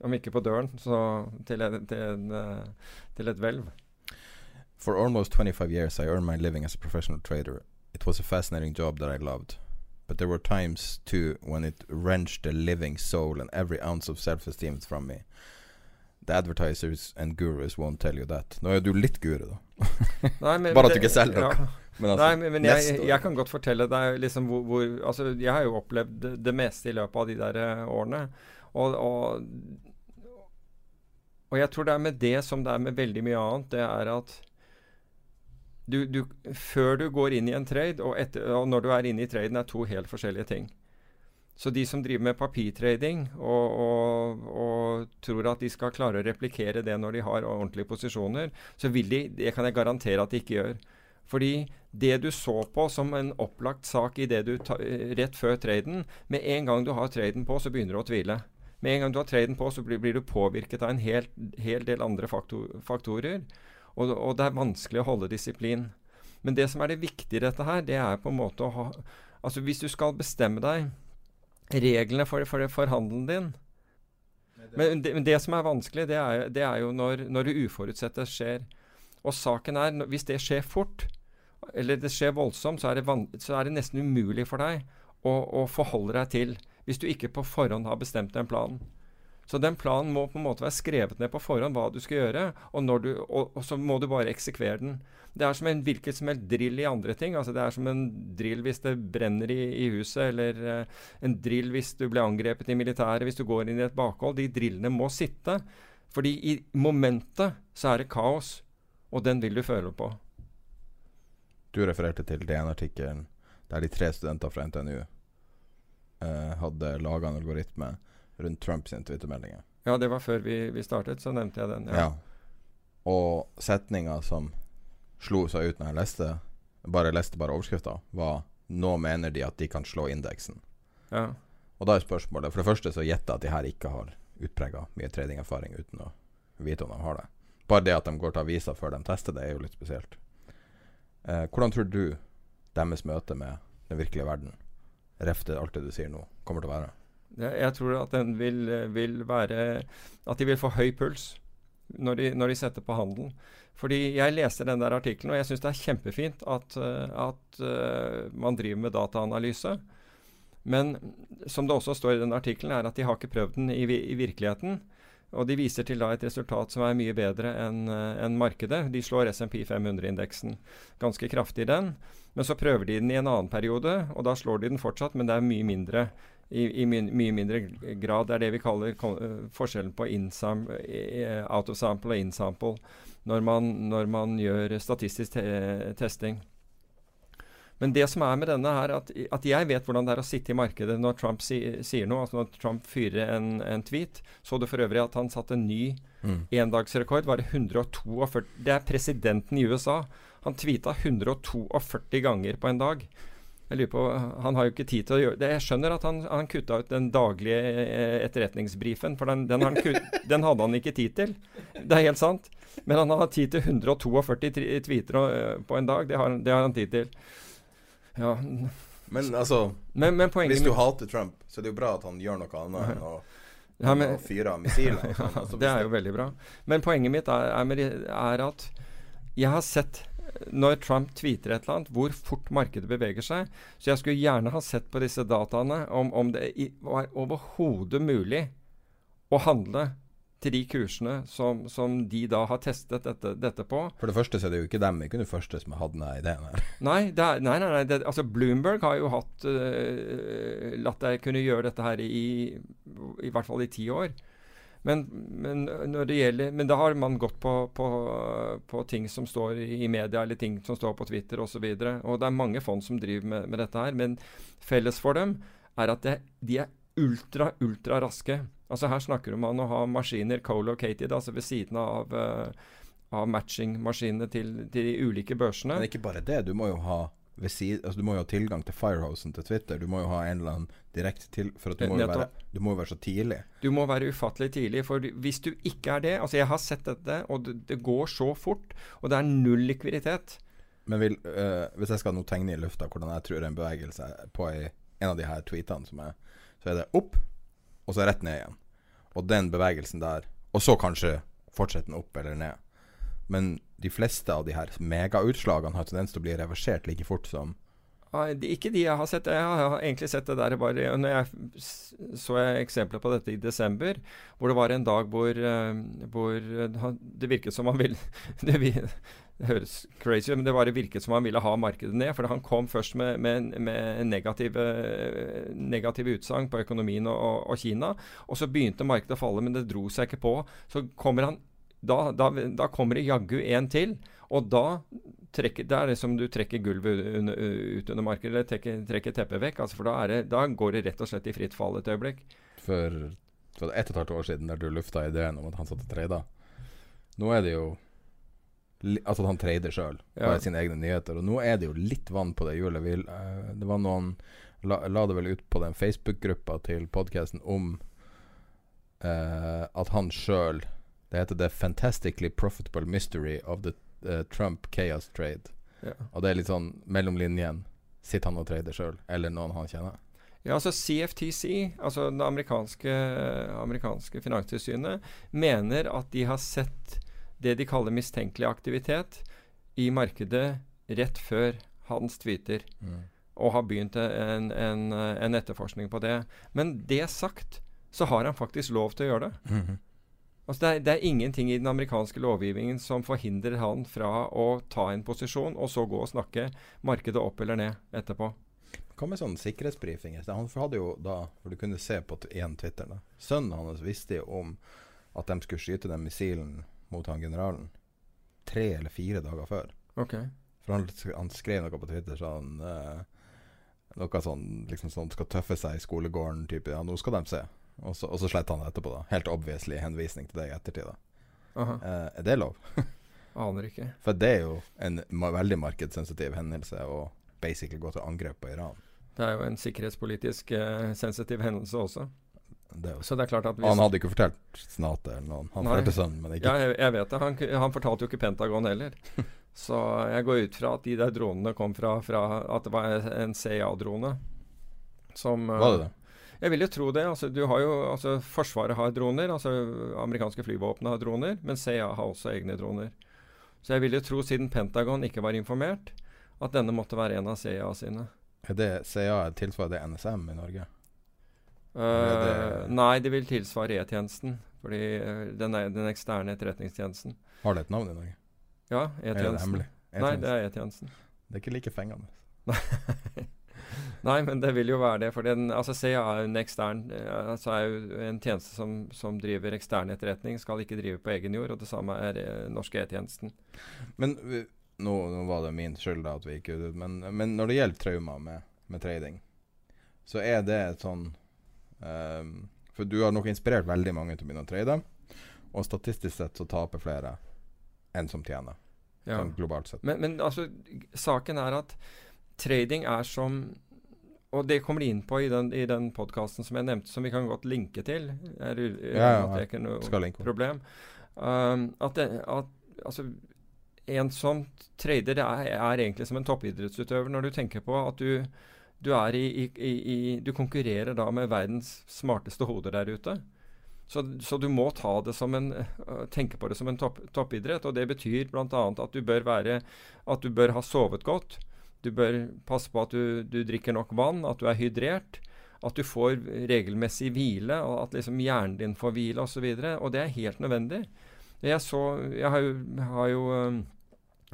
Om ikke på døren, så til, en, til, en, uh, til et hvelv. For almost 25 years, I earned my living as a professional trader. It was a fascinating job that I loved. But there were times, too, when it wrenched the living soul and every ounce of self esteem from me. The advertisers and gurus won't tell you that. Nå er du litt guru, da. Nei, men, Bare at du ikke selger noe. Ja. Men altså, Nei, men, jeg, jeg kan godt fortelle deg liksom hvor, hvor Altså, jeg har jo opplevd det, det meste i løpet av de der eh, årene. Og, og, og jeg tror det er med det som det er med veldig mye annet, det er at du, du, før du går inn i en trade, og, etter, og når du er inne i traden, er to helt forskjellige ting. Så de som driver med papirtrading og, og, og tror at de skal klare å replikere det når de har ordentlige posisjoner, så vil de, det kan jeg garantere at de ikke gjør. Fordi det du så på som en opplagt sak i det ta, rett før traden, med en gang du har traden på, så begynner du å tvile. Med en gang du har traden på, så blir, blir du påvirket av en hel, hel del andre faktor, faktorer. Og, og det er vanskelig å holde disiplin. Men det som er det viktige i dette her, det er på en måte å ha Altså hvis du skal bestemme deg reglene for, for, for handelen din men det, men det som er vanskelig, det er, det er jo når, når det uforutsette skjer. Og saken er, hvis det skjer fort, eller det skjer voldsomt, så er det, van, så er det nesten umulig for deg å, å forholde deg til hvis du ikke på forhånd har bestemt en plan. Så den planen må på en måte være skrevet ned på forhånd hva du skal gjøre, og, du, og, og så må du bare eksekvere den. Det er som en hvilken som helst drill i andre ting. altså Det er som en drill hvis det brenner i, i huset, eller eh, en drill hvis du blir angrepet i militæret, hvis du går inn i et bakhold. De drillene må sitte. Fordi i momentet så er det kaos, og den vil du føle på. Du refererte til DN-artikkelen der de tre studenter fra NTNU eh, hadde laga en algoritme rundt Trumps twittermeldinger. Ja, det var før vi, vi startet, så nevnte jeg den. Ja. Og setninga som slo seg ut når jeg leste Bare leste bare overskrifta, var 'Nå mener de at de kan slå indeksen'. ja. Og da er spørsmålet For det første så gjetter jeg at de her ikke har utprega mye tradingerfaring uten å vite om de har det. Bare det at de går til avisa før de tester det, er jo litt spesielt. Eh, hvordan tror du deres møte med den virkelige verden, ref til alt det du sier nå, kommer til å være? Jeg tror at den vil, eh, vil være At de vil få høy puls når de, når de setter på handelen. Fordi jeg leste den der artikkelen, og jeg syns det er kjempefint at, eh, at eh, man driver med dataanalyse. Men som det også står i den artikkelen, er at de har ikke prøvd den i, i virkeligheten. Og de viser til da et resultat som er mye bedre enn en markedet. De slår SMP 500-indeksen ganske kraftig i den. Men så prøver de den i en annen periode, og da slår de den fortsatt, men det er mye mindre. I, i my, mye mindre grad. Det er det vi kaller eh, forskjellen på insam, eh, out of sample og in sample når man, når man gjør statistisk te testing. Men det som er med denne her, at, at jeg vet hvordan det er å sitte i markedet når Trump si, sier noe. altså Når Trump fyrer en, en tweet, så du for øvrig at han satte en ny Mm. endagsrekord. Var det 142 Det er presidenten i USA. Han tweeta 142 ganger på en dag. Jeg lurer på, Han har jo ikke tid til å gjøre det. Jeg skjønner at han, han kutta ut den daglige eh, etterretningsbrifen, for den, den, han kutt, den hadde han ikke tid til. Det er helt sant. Men han har tid til 142 tweeter eh, på en dag. Det har, det har han tid til. Ja, Men altså, men, men hvis du hater Trump, så er det jo bra at han gjør noe annet enn å, Ja, men- fyre av missiler. sånn. Altså, Det er jo veldig bra. Men poenget mitt er, er, er at jeg har sett når Trump tweeter et eller annet, hvor fort markedet beveger seg. Så jeg skulle gjerne ha sett på disse dataene om, om det var overhodet mulig å handle til de kursene som, som de da har testet dette, dette på. For det første så er det jo ikke dem, ikke den første som har hatt denne ideen her. Nei, er, nei, nei, nei det, altså Bloomberg har jo hatt uh, latt deg kunne gjøre dette her i i hvert fall i ti år. Men, men, når det gjelder, men da har man gått på, på, på ting som står i media, eller ting som står på Twitter osv. Og, så og det er mange fond som driver med, med dette her. Men felles for dem er at det, de er ultra, ultra raske. Altså Her snakker man om å ha maskiner co-located, altså ved siden av, uh, av matching-maskinene til, til de ulike børsene. Men ikke bare det, du må jo ha side, altså du må jo ha tilgang til firehosen til Twitter. Du må jo ha en eller annen direkte til For at du må, jo være, du må være så tidlig. Du må være ufattelig tidlig. For hvis du ikke er det Altså, jeg har sett dette, og det, det går så fort, og det er null likviditet. Men vil, øh, hvis jeg skal nå tegne i lufta hvordan jeg tror en bevegelse er på i, en av de her tweetene som er Så er det opp, og så rett ned igjen. Og den bevegelsen der Og så kanskje fortsette den opp eller ned. Men de fleste av de her megautslagene har tendens til å bli reversert like fort som Ikke de jeg har sett. Jeg har egentlig sett det der bare når jeg så jeg eksempler på dette i desember, hvor det var en dag hvor, eh, hvor eh, det virket som man ville det, høres crazy men det bare virket som han ville ha markedet ned. For han kom først med, med, med negative, negative utsagn på økonomien og, og, og Kina. Og så begynte markedet å falle, men det dro seg ikke på. Så kommer han da, da, da kommer det jaggu en til, og da trekker, det er det som du trekker gulvet under, ut under markedet, eller trekker, trekker teppet vekk. Altså for da, det, da går det rett og slett i fritt fall et øyeblikk. For, for ett og et halvt år siden, der du lufta ideen om at han satt og trada. Nå er det jo Altså at han trader sjøl, Ja. bare sine egne nyheter. Og nå er det jo litt vann på det hjulet. Vi, uh, det var noen la, la det vel ut på den Facebook-gruppa til podkasten om uh, at han sjøl Det heter The Fantastically Profitable Mystery of the uh, Trump Chaos Trade. Ja. Og det er litt sånn mellom linjene. Sitter han og trader sjøl, eller noen han kjenner? Ja, altså CFTC, altså det amerikanske, amerikanske finanstilsynet, mener at de har sett det de kaller mistenkelig aktivitet i markedet rett før hans tweeter, og har begynt en, en, en etterforskning på det. Men det sagt, så har han faktisk lov til å gjøre det. Altså det, er, det er ingenting i den amerikanske lovgivningen som forhindrer han fra å ta en posisjon, og så gå og snakke markedet opp eller ned etterpå. Hva med sånn sikkerhetsbrifinger? Han hadde jo da, for du kunne se på én Twitter da, Sønnen hans visste jo om at de skulle skyte den missilen mot han generalen tre eller fire dager før. Okay. For han, han skrev noe på Twitter sånn uh, Noe sånn liksom sånn skal tøffe seg i skolegården, type Ja, nå skal de se. Og så, og så sletter han det etterpå, da. Helt obviously henvisning til det i ettertid. da. Eh, er det lov? Aner ikke. For det er jo en veldig markedssensitiv hendelse å basically gå til angrep på Iran. Det er jo en sikkerhetspolitisk uh, sensitiv hendelse også. Det jo Så det er klart at hvis Han hadde ikke fortalt Snate eller noen. Han fortalte sønnen, men ikke Ja, jeg, jeg vet det. Han, han fortalte jo ikke Pentagon heller. Så jeg går ut fra at de der dronene kom fra, fra at det var en CIA-drone. Som eh, Var det det? Jeg vil jo tro det. Altså, du har jo, altså, Forsvaret har droner. altså Amerikanske flyvåpen har droner. Men CIA har også egne droner. Så jeg vil jo tro, siden Pentagon ikke var informert, at denne måtte være en av CIA sine. Er det CIA tilsvarer det NSM i Norge? Eh, det- Nei, det vil tilsvare E-tjenesten. Fordi eh, den, er, den eksterne etterretningstjenesten. Har det et navn i Norge? Ja, E-tjenesten. Nei, det er E-tjenesten. Det er ikke like fengende. Nei, men det vil jo være det. For den, altså CIA er en ekstern eh, altså er jo en tjeneste som, som driver ekstern etterretning, skal ikke drive på egen jord. Og det samme er eh, norske E-tjenesten. Men vi, nå, nå var det min skyld da at vi gikk ut, men, men når det gjelder traumer med, med trading, så er det et sånn ehm, For du har nok inspirert veldig mange til å begynne å trade, og statistisk sett så taper flere enn som tjener, Ja. sånn globalt sett. Men, men altså, saken er at trading er som Og det kommer de inn på i den, i den podkasten som jeg nevnte, som vi kan godt linke til. Er, er, ja, Ja, ja, det ikke noe problem. Um, at, det, at altså, en som trader det er, er egentlig som en toppidrettsutøver når du tenker på at du, du i, i, i, Du konkurrerer da med verdens smarteste hoder der ute. Så, så du må en, øh, tenke på det som en topp, toppidrett. Og det betyr bl.a. at At du bør ha sovet godt. Du bør passe på at du, du drikker nok vann, at du er hydrert. At du får regelmessig hvile, og at liksom hjernen din får hvile osv. Og, så og det er helt nødvendig. Jeg, så, jeg har jo, har jo um,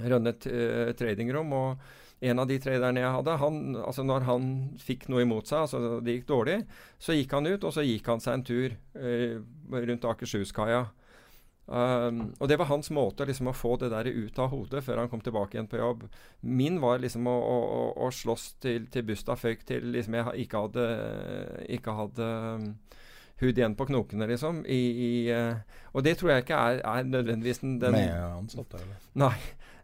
rønnet uh, tradingrom, og en av de traderne jeg hadde, han, altså når han fikk noe imot seg, altså det gikk dårlig, så gikk han ut, og så gikk han seg en tur eh, rundt Akershus-kaia. Um, og det var hans måte liksom, å få det der ut av hodet før han kom tilbake igjen på jobb. Min var liksom å, å, å, slåss til, til busta føyk til liksom jeg ikke hadde, ikke hadde um, hud igjen på knokene, liksom. I, i, uh, og det tror jeg ikke er, er nødvendigvis den, den Med ansatte, eller? Nei,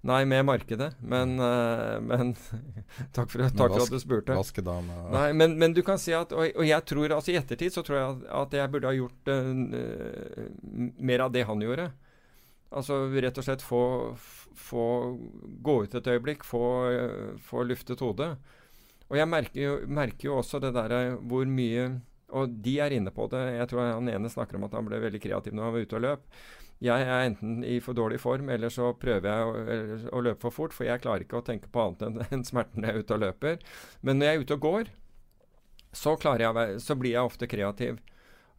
nei, med markedet. Men, eh, men Takk for, takk for at du spurte. Vaskedame Nei, men, men du kan si at Og, og jeg tror altså i ettertid så tror jeg at, jeg burde ha gjort uh, mer av det han gjorde. Altså rett og slett få, få gå ut et øyeblikk, få, få luftet hodet. Og jeg merker jo, merker jo også det derre hvor mye Og de er inne på det. Jeg tror han ene snakker om at han ble veldig kreativ når han var ute og løp. Jeg er enten i for dårlig form, eller så prøver jeg å, å løpe for fort. For jeg klarer ikke å tenke på annet enn, enn smerten jeg er ute og løper. Men når jeg er ute og går, så, jeg, så blir jeg ofte kreativ.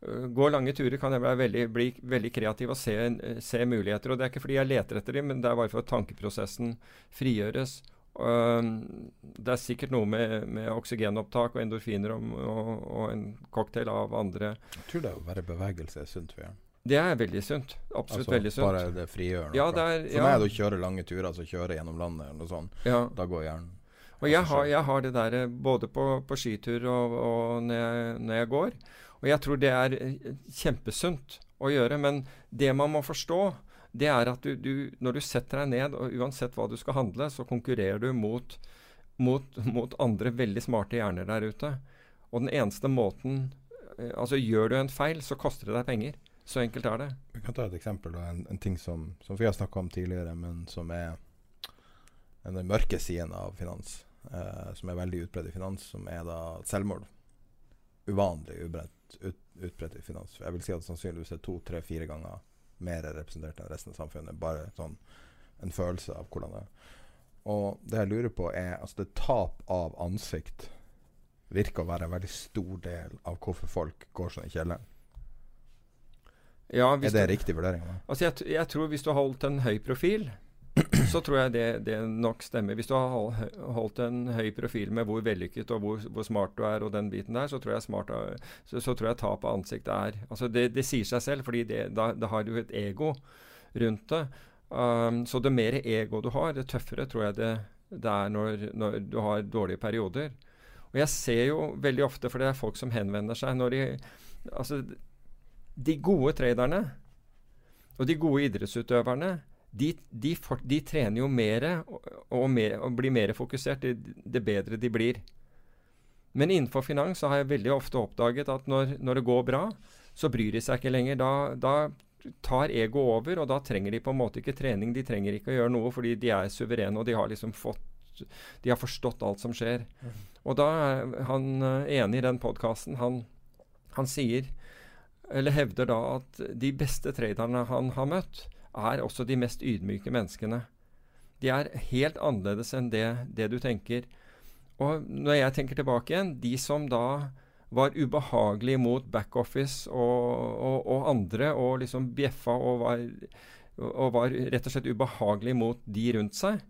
Går lange turer kan jeg veldig, bli veldig kreativ og se, se, muligheter. og Det er ikke fordi jeg leter etter dem, men det er bare for at tankeprosessen frigjøres. Uh, det er sikkert noe med, med oksygenopptak og endorfiner og, og, og, en cocktail av andre Jeg tror det å være bevegelse er sunt for hjernen. Det er veldig sunt. Absolutt altså, veldig sunt. Bare det frigjør. Ja, det er, for meg er det å kjøre lange turer, altså kjøre gjennom landet eller noe sånt. Ja. Da går hjernen og jeg har, jeg har, det der eh, både på, på skitur og, og når, jeg, når, jeg, går. Og jeg tror det er eh, kjempesunt å gjøre. Men det man må forstå, det er at du, du, når du setter deg ned, og uansett hva du skal handle, så konkurrerer du mot, mot, mot andre veldig smarte hjerner der ute. Og den eneste måten Altså, gjør du en feil, så koster det deg penger. Så enkelt er det. Vi kan ta et eksempel. En, en, ting som, som vi har snakka om tidligere, men som er den mørke siden av finans eh, som er veldig utbredt i finans, som er da selvmord. Uvanlig utbredt, ut, utbredt i finans. Jeg vil si at sannsynligvis er to, tre, fire ganger mer representert enn resten av samfunnet. Bare sånn en følelse av hvordan det er. Og det jeg lurer på, er altså det tap av ansikt virker å være en veldig stor del av hvorfor folk går sånn i kjelleren. Ja, er det du, riktig vurdering? Altså jeg, jeg, tror hvis du har holdt en høy profil, så tror jeg det, det, nok stemmer. Hvis du har holdt en høy profil med hvor vellykket og hvor, hvor smart du er, og den biten der, så tror jeg, smart, så, så tror jeg tap av ansikt er altså det, det, sier seg selv, fordi da, da, har du et ego rundt det. Um, så det mer ego du har, det tøffere tror jeg det, det er når, når, du har dårlige perioder. Og jeg ser jo veldig ofte, for det er folk som henvender seg når de Altså, de gode traderne og de gode idrettsutøverne de, de, for, de, trener jo mer og, og, mer, og blir mer fokusert, det, det, bedre de blir. Men innenfor finans så har jeg veldig ofte oppdaget at når, når det går bra, så bryr de seg ikke lenger. Da, da, tar ego over, og da trenger de på en måte ikke trening. De trenger ikke å gjøre noe fordi de er suverene, og de har liksom fått De har forstått alt som skjer. Mm. Og da er han uh, enig i den podkasten. Han, han sier, eller hevder da, at de beste traderne han har møtt, er også de mest ydmyke menneskene. De er helt annerledes enn det, det du tenker. Og når jeg tenker tilbake igjen, de som da var ubehagelige mot backoffice og, og, og, andre, og liksom bjeffa og var, og var rett og slett ubehagelige mot de rundt seg,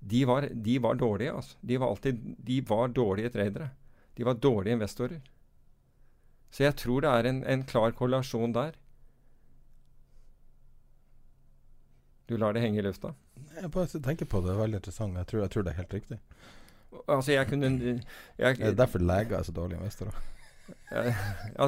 de var, de var dårlige. altså. De var, alltid, de var dårlige tradere. De var dårlige investorer. Så jeg tror det er en, en klar korrelasjon der. Du lar det henge i lufta? Jeg bare tenker på det. Det er veldig interessant. Jeg tror, jeg tror det er helt riktig. Altså, jeg kunne jeg, Det er derfor leger er så dårlige investorer.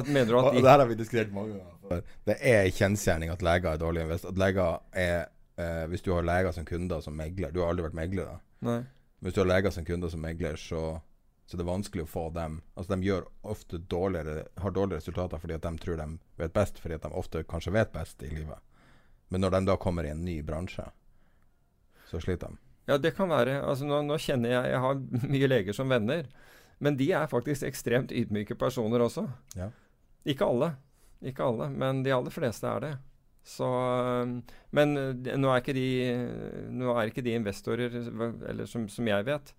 mener du at de Og det her har vi diskutert mange ganger. Det er kjensgjerning at leger er dårlige investorer. At leger er eh, Hvis du har leger som kunder som megler Du har aldri vært megler, da. Nei. Hvis du har leger som kunder som megler, så så det er vanskelig å få dem Altså De gjør ofte dårligere har dårlige resultater fordi at de tror de vet best, fordi at de ofte kanskje vet best i livet. Men når de da kommer i en ny bransje, så sliter de. Ja, det kan være. Altså, nå, nå, kjenner jeg Jeg har mye leger som venner. Men de er faktisk ekstremt ydmyke personer også. Ja. Ikke alle. Ikke alle, men de aller fleste er det. Så, men eh, nå er ikke de, er ikke de investorer eller som, som jeg vet.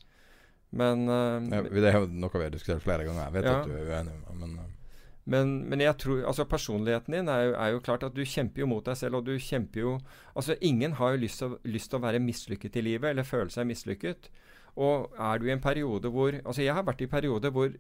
Men uh, ja, Det er jo noe vi har diskutert flere ganger. Jeg vet ja. at du er uenig med men. Men, men, jeg tror, altså personligheten din er jo, er jo, klart at du kjemper jo mot deg selv. og du kjemper jo, altså Ingen har jo lyst til, å være mislykket i livet eller føle seg mislykket. Og er du i en periode hvor altså Jeg har vært i perioder hvor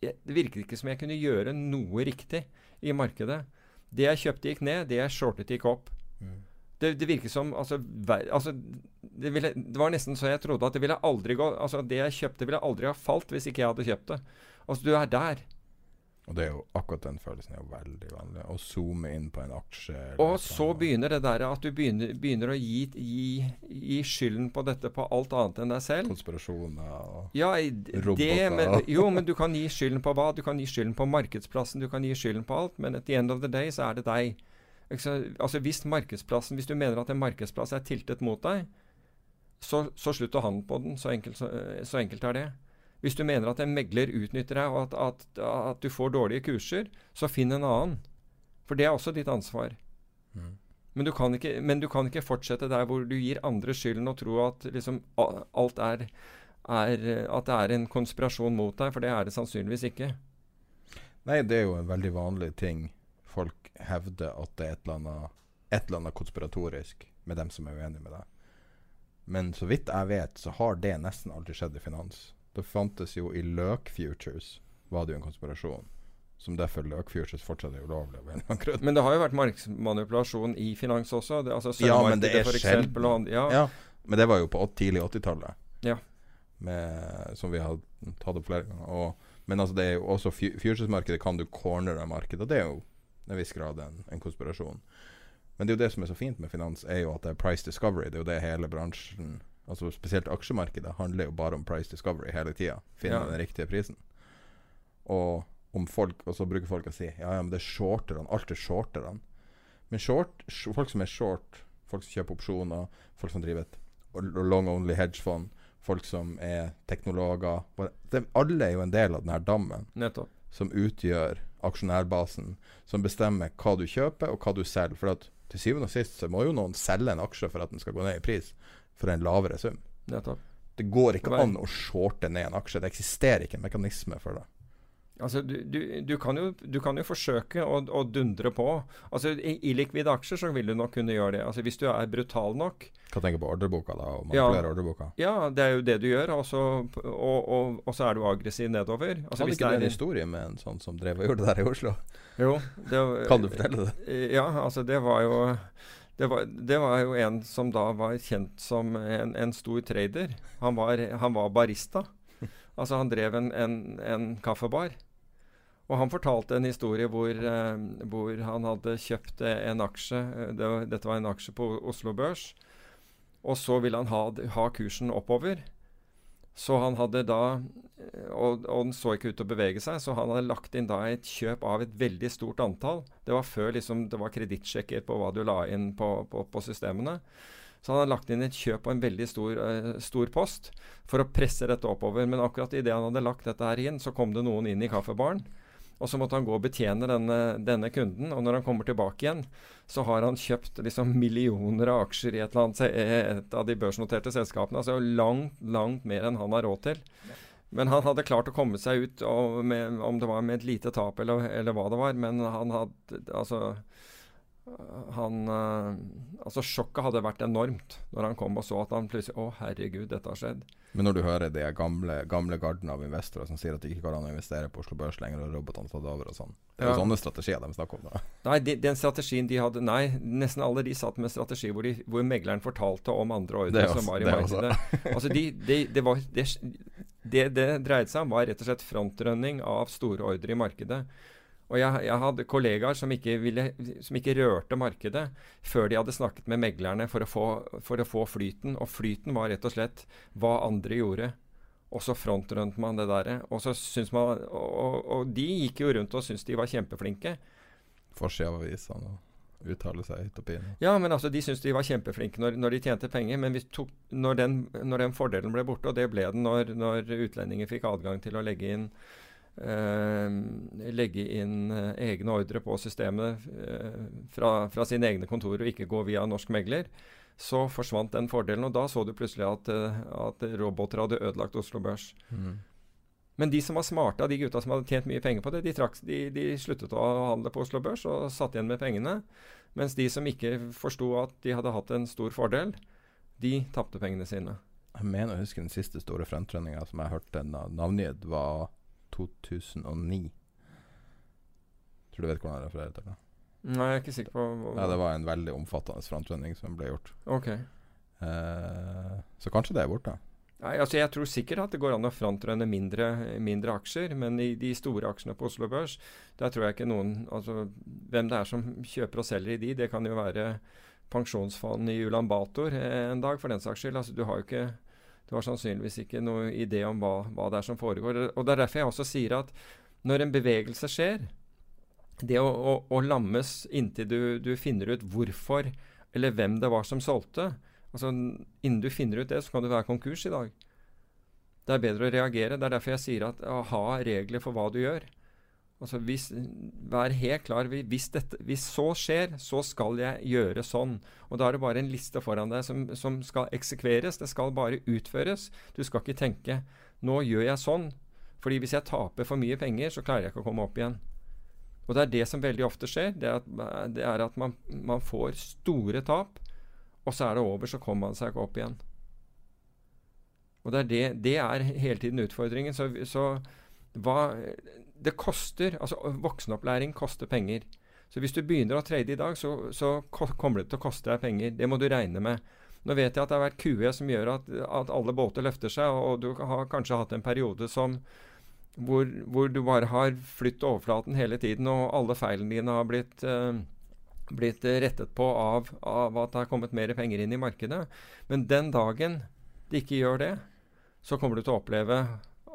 jeg, det virket ikke som jeg kunne gjøre noe riktig i markedet. Det jeg kjøpte, gikk ned. Det jeg shortet, gikk opp. Mm. Det, det virket som altså, ver, altså det, ville, det, var nesten så jeg trodde at det ville aldri gå altså Det jeg kjøpte, ville aldri ha falt hvis ikke jeg hadde kjøpt det. Altså, du er der. Og det er jo akkurat den følelsen er jo veldig vanlig. Å zoome inn på en aksje. Og så begynner det der at du begynner, begynner å gi, gi, gi, skylden på dette på alt annet enn deg selv. Konspirasjoner og ja, roboter. Men, jo, men du kan gi skylden på hva? Du kan gi skylden på markedsplassen, du kan gi skylden på alt. Men at the end of the day så er det deg. Altså Hvis markedsplassen, hvis du mener at en markedsplass er tiltet mot deg, så, så slutt å handle på den. Så enkelt, så, så enkelt er det. Hvis du mener at en megler utnytter deg, og at, at, at du får dårlige kurser, så finn en annen. For det er også ditt ansvar. Mm. Men, du kan ikke, men du kan ikke fortsette der hvor du gir andre skylden og tro at liksom alt er, er At det er en konspirasjon mot deg, for det er det sannsynligvis ikke. Nei, det er jo en veldig vanlig ting. Folk hevder at det er et eller annet, et eller annet konspiratorisk med dem som er uenige med deg. Men så vidt jeg vet, så har det nesten aldri skjedd i finans. Det fantes jo i Løk Futures var det jo en konspirasjon. Som derfor Løk Futures fortsatt er ulovlig. Men det har jo vært markedsmanipulasjon i finans også. Det, altså Ja, men det er og Ja, Ja, men det var jo på tidlig 80-tallet. Ja. Som vi har tatt opp flere ganger. Og, men altså det er jo også fu- Futures-markedet kan du cornere markedet. Det er jo en viss grad en, en konspirasjon. Men det er jo det som er så fint med finans, er jo at det er price discovery. Det er jo det hele bransjen Altså Spesielt aksjemarkedet handler jo bare om price discovery hele tida. Finne Ja. den riktige prisen. Og om folk Og så bruker folk å si Ja, ja, men det er shorterne. Alt er shorterne. Men short, folk som er short, folk som kjøper opsjoner, folk som driver et long only hedgefond, folk som er teknologer det, Alle er jo en del av denne dammen nettopp. som utgjør aksjonærbasen, som bestemmer hva du kjøper og hva du selger. For at til syvende og sist så må jo noen selge en aksje for at den skal gå ned i pris for en lavere sum. nettopp. Det går ikke an å shorte ned en aksje. Det eksisterer ikke en mekanisme for det. Altså, du, du, du, kan jo, du kan jo forsøke å, å dundre på. Altså, I illikvide aksjer så vil du nok kunne gjøre det. Altså, Hvis du er brutal nok. Tenker du på ordreboka, da? Og Ja. ordreboka? Ja, det er jo det du gjør. Og så, og, og, og så er du aggressiv nedover. Altså, Hadde ikke det en historie med en sånn som drev og gjorde det der i Oslo? Jo, det, Kan du fortelle det? Ja, altså det var jo det var, det var jo en som da var kjent som en, en stor trader. Han var, han var barista. Altså han drev en, en, en kaffebar. Og han fortalte en historie hvor, eh, hvor han hadde kjøpt eh, en aksje. eh, Det dette var en aksje på Oslo Børs. Og så ville han ha, ha kursen oppover. Så han hadde da og, og den så ikke ut til å bevege seg, så han hadde lagt inn da et kjøp av et veldig stort antall. Det var før liksom, det var kredittsjekker på hva du la inn på, på, på systemene. Så han hadde lagt inn et kjøp på en veldig stor, uh, stor post for å presse dette oppover. Men akkurat idet han hadde lagt dette her inn, så kom det noen inn i kaffebaren. Og så måtte han gå og betjene denne, denne kunden. Og når han kommer tilbake igjen, så har han kjøpt liksom millioner av aksjer i et, annet, et av de børsnoterte selskapene. Altså langt, langt mer enn han har råd til. Men han hadde klart å komme seg ut, med, om det var med et lite tap eller, eller hva det var. Men han hadde Altså han eh, Altså, sjokket hadde vært enormt når han kom og så at han plutselig Å, herregud, dette har skjedd. Men når du hører de gamle, gamle garden av investorer som sier at det ikke går an å investere på Oslo Børs lenger, og robotene tatt over og sånn Det er jo Ja. sånne strategier de snakker om. da Nei, de, den strategien de hadde Nei, nesten alle de satt med en strategi hvor, de, hvor megleren fortalte om andre ordre som var i markedet. altså, de, de, det, var, det, det det dreide seg om, var rett og slett frontrunning av store ordre i markedet. Og jeg, jeg hadde kollegaer som ikke, ville, som ikke rørte markedet før de hadde snakket med meglerne for å, få, for å få flyten. Og flyten var rett og slett hva andre gjorde. Og så frontrønte man det derre. Og, så syns man- og, og, de gikk jo rundt og syntes de var kjempeflinke. Forsida av avisene og uttale seg høyt og. Ja, men altså, de syntes de var kjempeflinke når, når de tjente penger. Men tok, når, den, når den fordelen ble borte, og det ble den når, når utlendinger fikk adgang til å legge inn legge inn eh, egne ordre på systemet eh, fra, fra sine egne kontorer og ikke gå via norsk megler, så forsvant den fordelen. Og da så du plutselig at, eh, at roboter hadde ødelagt Oslo Børs. Men de som var smarte av de gutta som hadde tjent mye penger på det, de, trakk, de, de sluttet å handle på Oslo Børs og satt igjen med pengene. Mens de som ikke forsto at de hadde hatt en stor fordel, de tapte pengene sine. Jeg mener å huske den siste store fremtrøndinga som jeg hørte na- navngitt, var 2009. Tror du vet hvordan jeg refererer til det? Nei, jeg er ikke sikker på Ja, det var en veldig omfattende framtrening som ble gjort. Ok. Eh, så kanskje det er borte. Nei, altså Jeg tror sikkert at det går an å frontrunne mindre, mindre aksjer, men i de store aksjene på Oslo Børs, der tror jeg ikke noen altså Hvem det er som kjøper og selger i de, det kan jo være pensjonsfond i Ulan Bator en dag, for den saks skyld. Altså, du har jo ikke du har sannsynligvis ikke noen idé om hva, hva det er som foregår. Og Det er derfor jeg også sier at når en bevegelse skjer, det å, å, å lammes inntil du, du finner ut hvorfor eller hvem det var som solgte altså Innen du finner ut det, så kan du være konkurs i dag. Det er bedre å reagere. Det er derfor jeg sier at ha regler for hva du gjør. Altså hvis, Vær helt klar. Hvis, dette, hvis så skjer, så skal jeg gjøre sånn. Og da er det bare en liste foran deg som, som skal eksekveres. Det skal bare utføres. Du skal ikke tenke 'nå gjør jeg sånn', fordi hvis jeg taper for mye penger, så klarer jeg ikke å komme opp igjen. Og det er det som veldig ofte skjer. Det er at, det er at man, man, får store tap, og så er det over, så kommer man seg ikke opp igjen. Og det er, det, det er hele tiden utfordringen. Så, så hva Det koster Altså, voksenopplæring koster penger. Så hvis du begynner å trade i dag, så, så kommer det til å koste deg penger. Det må du regne med. Nå vet jeg at det har vært QE som gjør at, at alle båter løfter seg, og du har kanskje hatt en periode som hvor, hvor, du bare har flyttet overflaten hele tiden, og alle feilene dine har blitt, eh, blitt rettet på av, av, at det har kommet mer penger inn i markedet. Men den dagen de ikke gjør det, så kommer du til å oppleve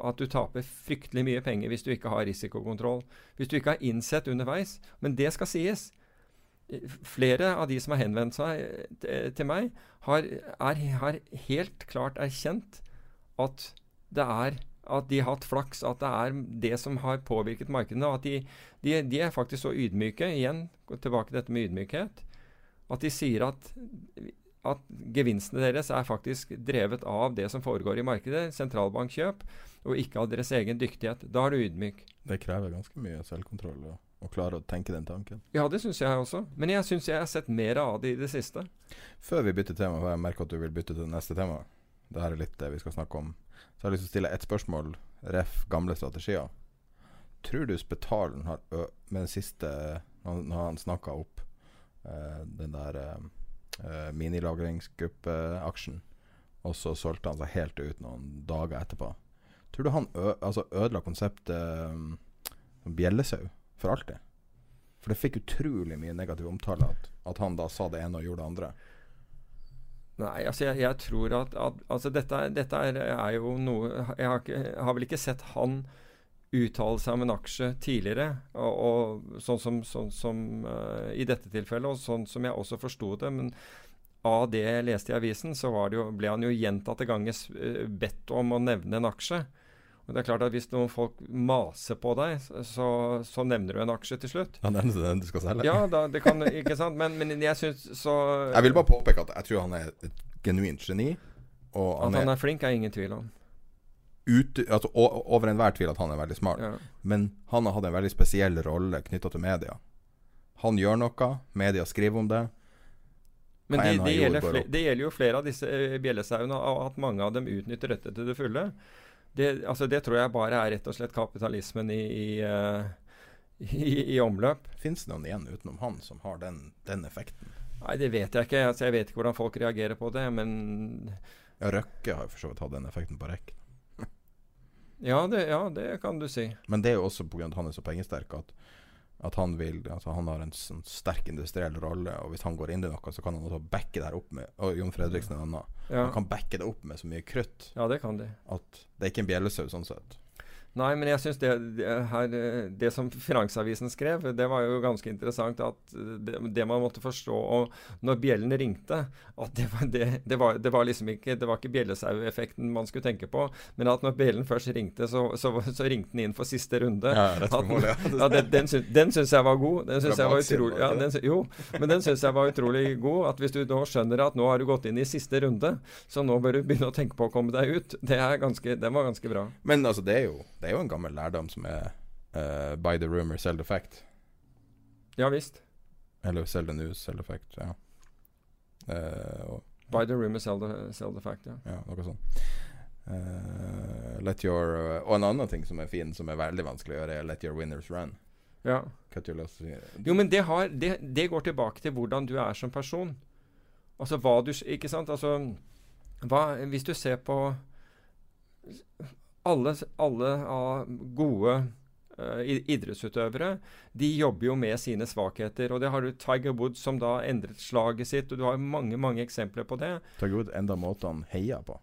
at du taper fryktelig mye penger hvis du ikke har risikokontroll. Hvis du ikke har innsett underveis. Men det skal sies. Flere av de som har henvendt seg eh, til meg, har, er, har helt klart erkjent at er at de har hatt flaks, at det er det som har påvirket markedene. At de, de, de er faktisk så ydmyke, igjen tilbake til dette med ydmykhet, at de sier at at gevinstene deres er faktisk drevet av det som foregår i markedet, sentralbankkjøp, og ikke av deres egen dyktighet. Da er du ydmyk. Det krever ganske mye selvkontroll å, å klare å tenke den tanken. Ja, det syns jeg også. Men jeg syns jeg har sett mer av det i det siste. Før vi bytter tema, for jeg merker at du vil bytte til neste tema, det her er litt det vi skal snakke om, så har jeg lyst til å stille ett spørsmål, ref. gamle strategier. Tror du Spetalen har ø med den siste Når han snakka opp uh, den der uh, uh, minilagringsgruppeaksjen. Og så solgte han seg helt ut noen dager etterpå. Tror du han altså ødela konseptet um, bjellesau for alltid? For det fikk utrolig mye negativ omtale at, at, han da sa det ene og gjorde det andre. Nei, altså jeg, jeg tror at, at altså dette, dette er, er, jo noe jeg har, ikke, har, vel ikke sett han uttale seg om en aksje tidligere, og, og sånn som, sånn som uh, i dette tilfellet, og sånn som jeg også forsto det. Men av det jeg leste i avisen, så jo, ble han jo gjentatte ganger uh, bedt om å nevne en aksje. Og det er klart at Hvis noen folk maser på deg, så, så nevner du en aksje til slutt. Ja, nevner den du skal selge? Ja, da, det kan, ikke sant? Men, men jeg syns så Jeg vil bare påpeke at jeg tror han er et genuint geni. at han er flink, er ingen tvil om ut, altså, over enhver tvil at han er veldig smart. Ja. Men han har hatt en veldig spesiell rolle knytta til media. Han gjør noe, media skriver om det. Men det, det, gjelder flere, det, gjelder jo flere av disse uh, bjellesauene, at mange av dem utnytter dette til det fulle. Det, altså, det tror jeg bare er rett og slett kapitalismen i, i, uh, i, i omløp. Fins det noen igjen utenom han som har den, den effekten? Nei, det vet jeg ikke. Altså, jeg vet ikke hvordan folk reagerer på det, men Ja, Røkke har jo for så vidt hatt den effekten på rekk. Ja det, ja, det kan du si. Men det er jo også pga. at han er så pengesterk at, at han vil altså Han har en sånn sterk industriell rolle, og hvis han går inn i noe, så kan han også backe det her opp med Og Jon Fredriksen er en annen. Ja. Han kan backe det opp med så mye krutt Ja, det kan de. at det er ikke en bjellesau sånn sett. Nei, men jeg syns det, det, her, det som Finansavisen skrev, det var jo ganske interessant. At det, det man måtte forstå og når bjellen ringte, at det var, det, var, var liksom ikke det var ikke bjellesaueffekten man skulle tenke på, men at når bjellen først ringte, så, så, så ringte den inn for siste runde. Ja, at, mål, ja. ja den, den, syns, den syns jeg var god. Den syns jeg var utrolig ja, den, Jo, men den syns jeg var utrolig god. At hvis du nå skjønner at nå har du gått inn i siste runde, så nå bør du begynne å tenke på å komme deg ut. Det er ganske, den var ganske bra. Men altså, det er jo det er jo en gammel lærdom som er uh, by the rumor, sell the fact. Ja visst. Eller sell the news, sell the fact. Ja. Uh, by the rumor, sell the, sell the fact, ja. ja noe sånt. Uh, let your Og en annen ting som er fin, som er veldig vanskelig å gjøre, er let your winners run. Ja. Jo, men det, har, det, det, går tilbake til hvordan du er som person. Altså hva du Ikke sant? Altså hva, Hvis du ser på alle, alle av gode uh, idrettsutøvere de jobber jo med sine svakheter. og Det har du Tiger Woods som da endret slaget sitt, og du har mange mange eksempler på det. Tiger Woods enda måten han heia på.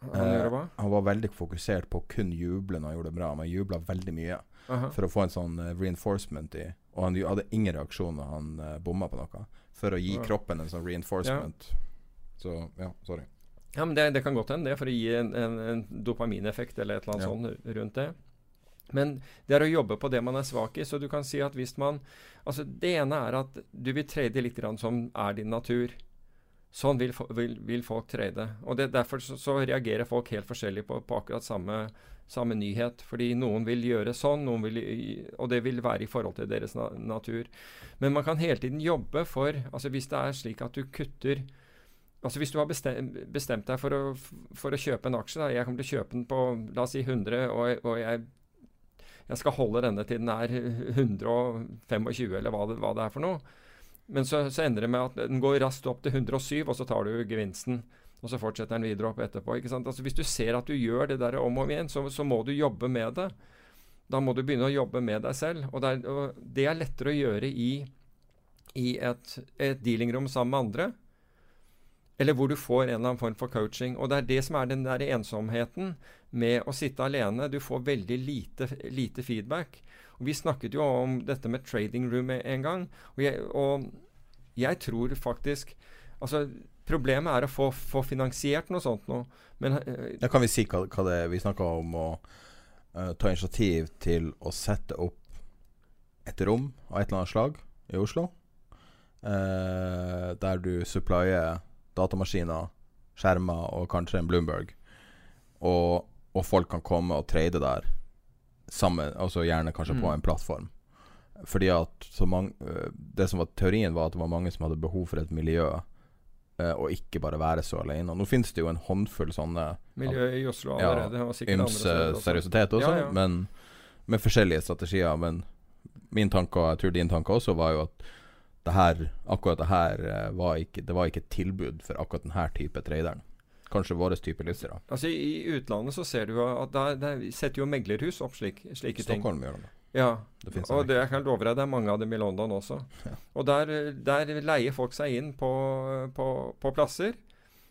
Han, uh, han var veldig fokusert på å kun juble når han gjorde det bra. Men han jubla veldig mye uh -huh. for å få en sånn uh, reinforcement i Og han hadde ingen reaksjon når han uh, bomma på noe. For å gi kroppen en sånn reinforcement. Ja. Så ja, sorry. Ja, men det, det kan godt hende, det, for å gi en, en, en dopamineffekt eller et eller annet Ja. sånt rundt det. Men det er å jobbe på det man er svak i. Så du kan si at hvis man Altså, det ene er at du vil trade litt grann som er din natur. Sånn vil, vil, vil folk trade. Og det, derfor så, så reagerer folk helt forskjellig på, på akkurat samme, samme nyhet. Fordi noen vil gjøre sånn, vil, og det vil være i forhold til deres na natur. Men man kan hele tiden jobbe for altså Hvis det er slik at du kutter Altså Hvis du har bestemt, deg for å, for å kjøpe en aksje da, Jeg kommer til å kjøpe den på la oss si 100, og, og jeg, jeg skal holde denne til den er 125, eller hva det, hva det er for noe. Men så, så ender det med at den går raskt opp til 107, og så tar du gevinsten. Og så fortsetter den videre opp etterpå. ikke sant? Altså Hvis du ser at du gjør det der om og om igjen, så, så må du jobbe med det. Da må du begynne å jobbe med deg selv. Og det er, og det er lettere å gjøre i, i et, et dealingrom sammen med andre. Eller hvor du får en eller annen form for coaching. Og det er det som er den der ensomheten med å sitte alene. Du får veldig lite, lite feedback. Og Vi snakket jo om dette med trading room en gang. Og jeg, og jeg tror faktisk Altså, problemet er å få, få finansiert noe sånt noe. Men eh, Ja, kan vi si hva, hva det er vi snakka om å uh, ta initiativ til å sette opp et rom av et eller annet slag i Oslo? Uh, der du supplier datamaskiner, skjermer og kanskje en Bloomberg. Og, og folk kan komme og trade der sammen, altså gjerne kanskje på Mm. en plattform. Fordi at så mange, eh, Det som var teorien, var at det var mange som hadde behov for et miljø, eh, og ikke bare være så alene. Og nå finnes det jo en håndfull sånne Miljø i Oslo Ja, allerede, og andre ymse også. seriøsitet også, Ja, ja. men med forskjellige strategier. Men min tanke, og jeg tror din tanke også, var jo at det her, akkurat det her eh, var ikke, det var ikke et tilbud for akkurat denne type traderen. Kanskje vår type lyttere. Altså I utlandet så ser du at der, der setter jo meglerhus opp slik, slike ting. Stockholm gjør det. Ja, Det og det jeg kan love deg, det er mange av dem i London også. Ja. Og der, der leier folk seg inn på, på, på plasser.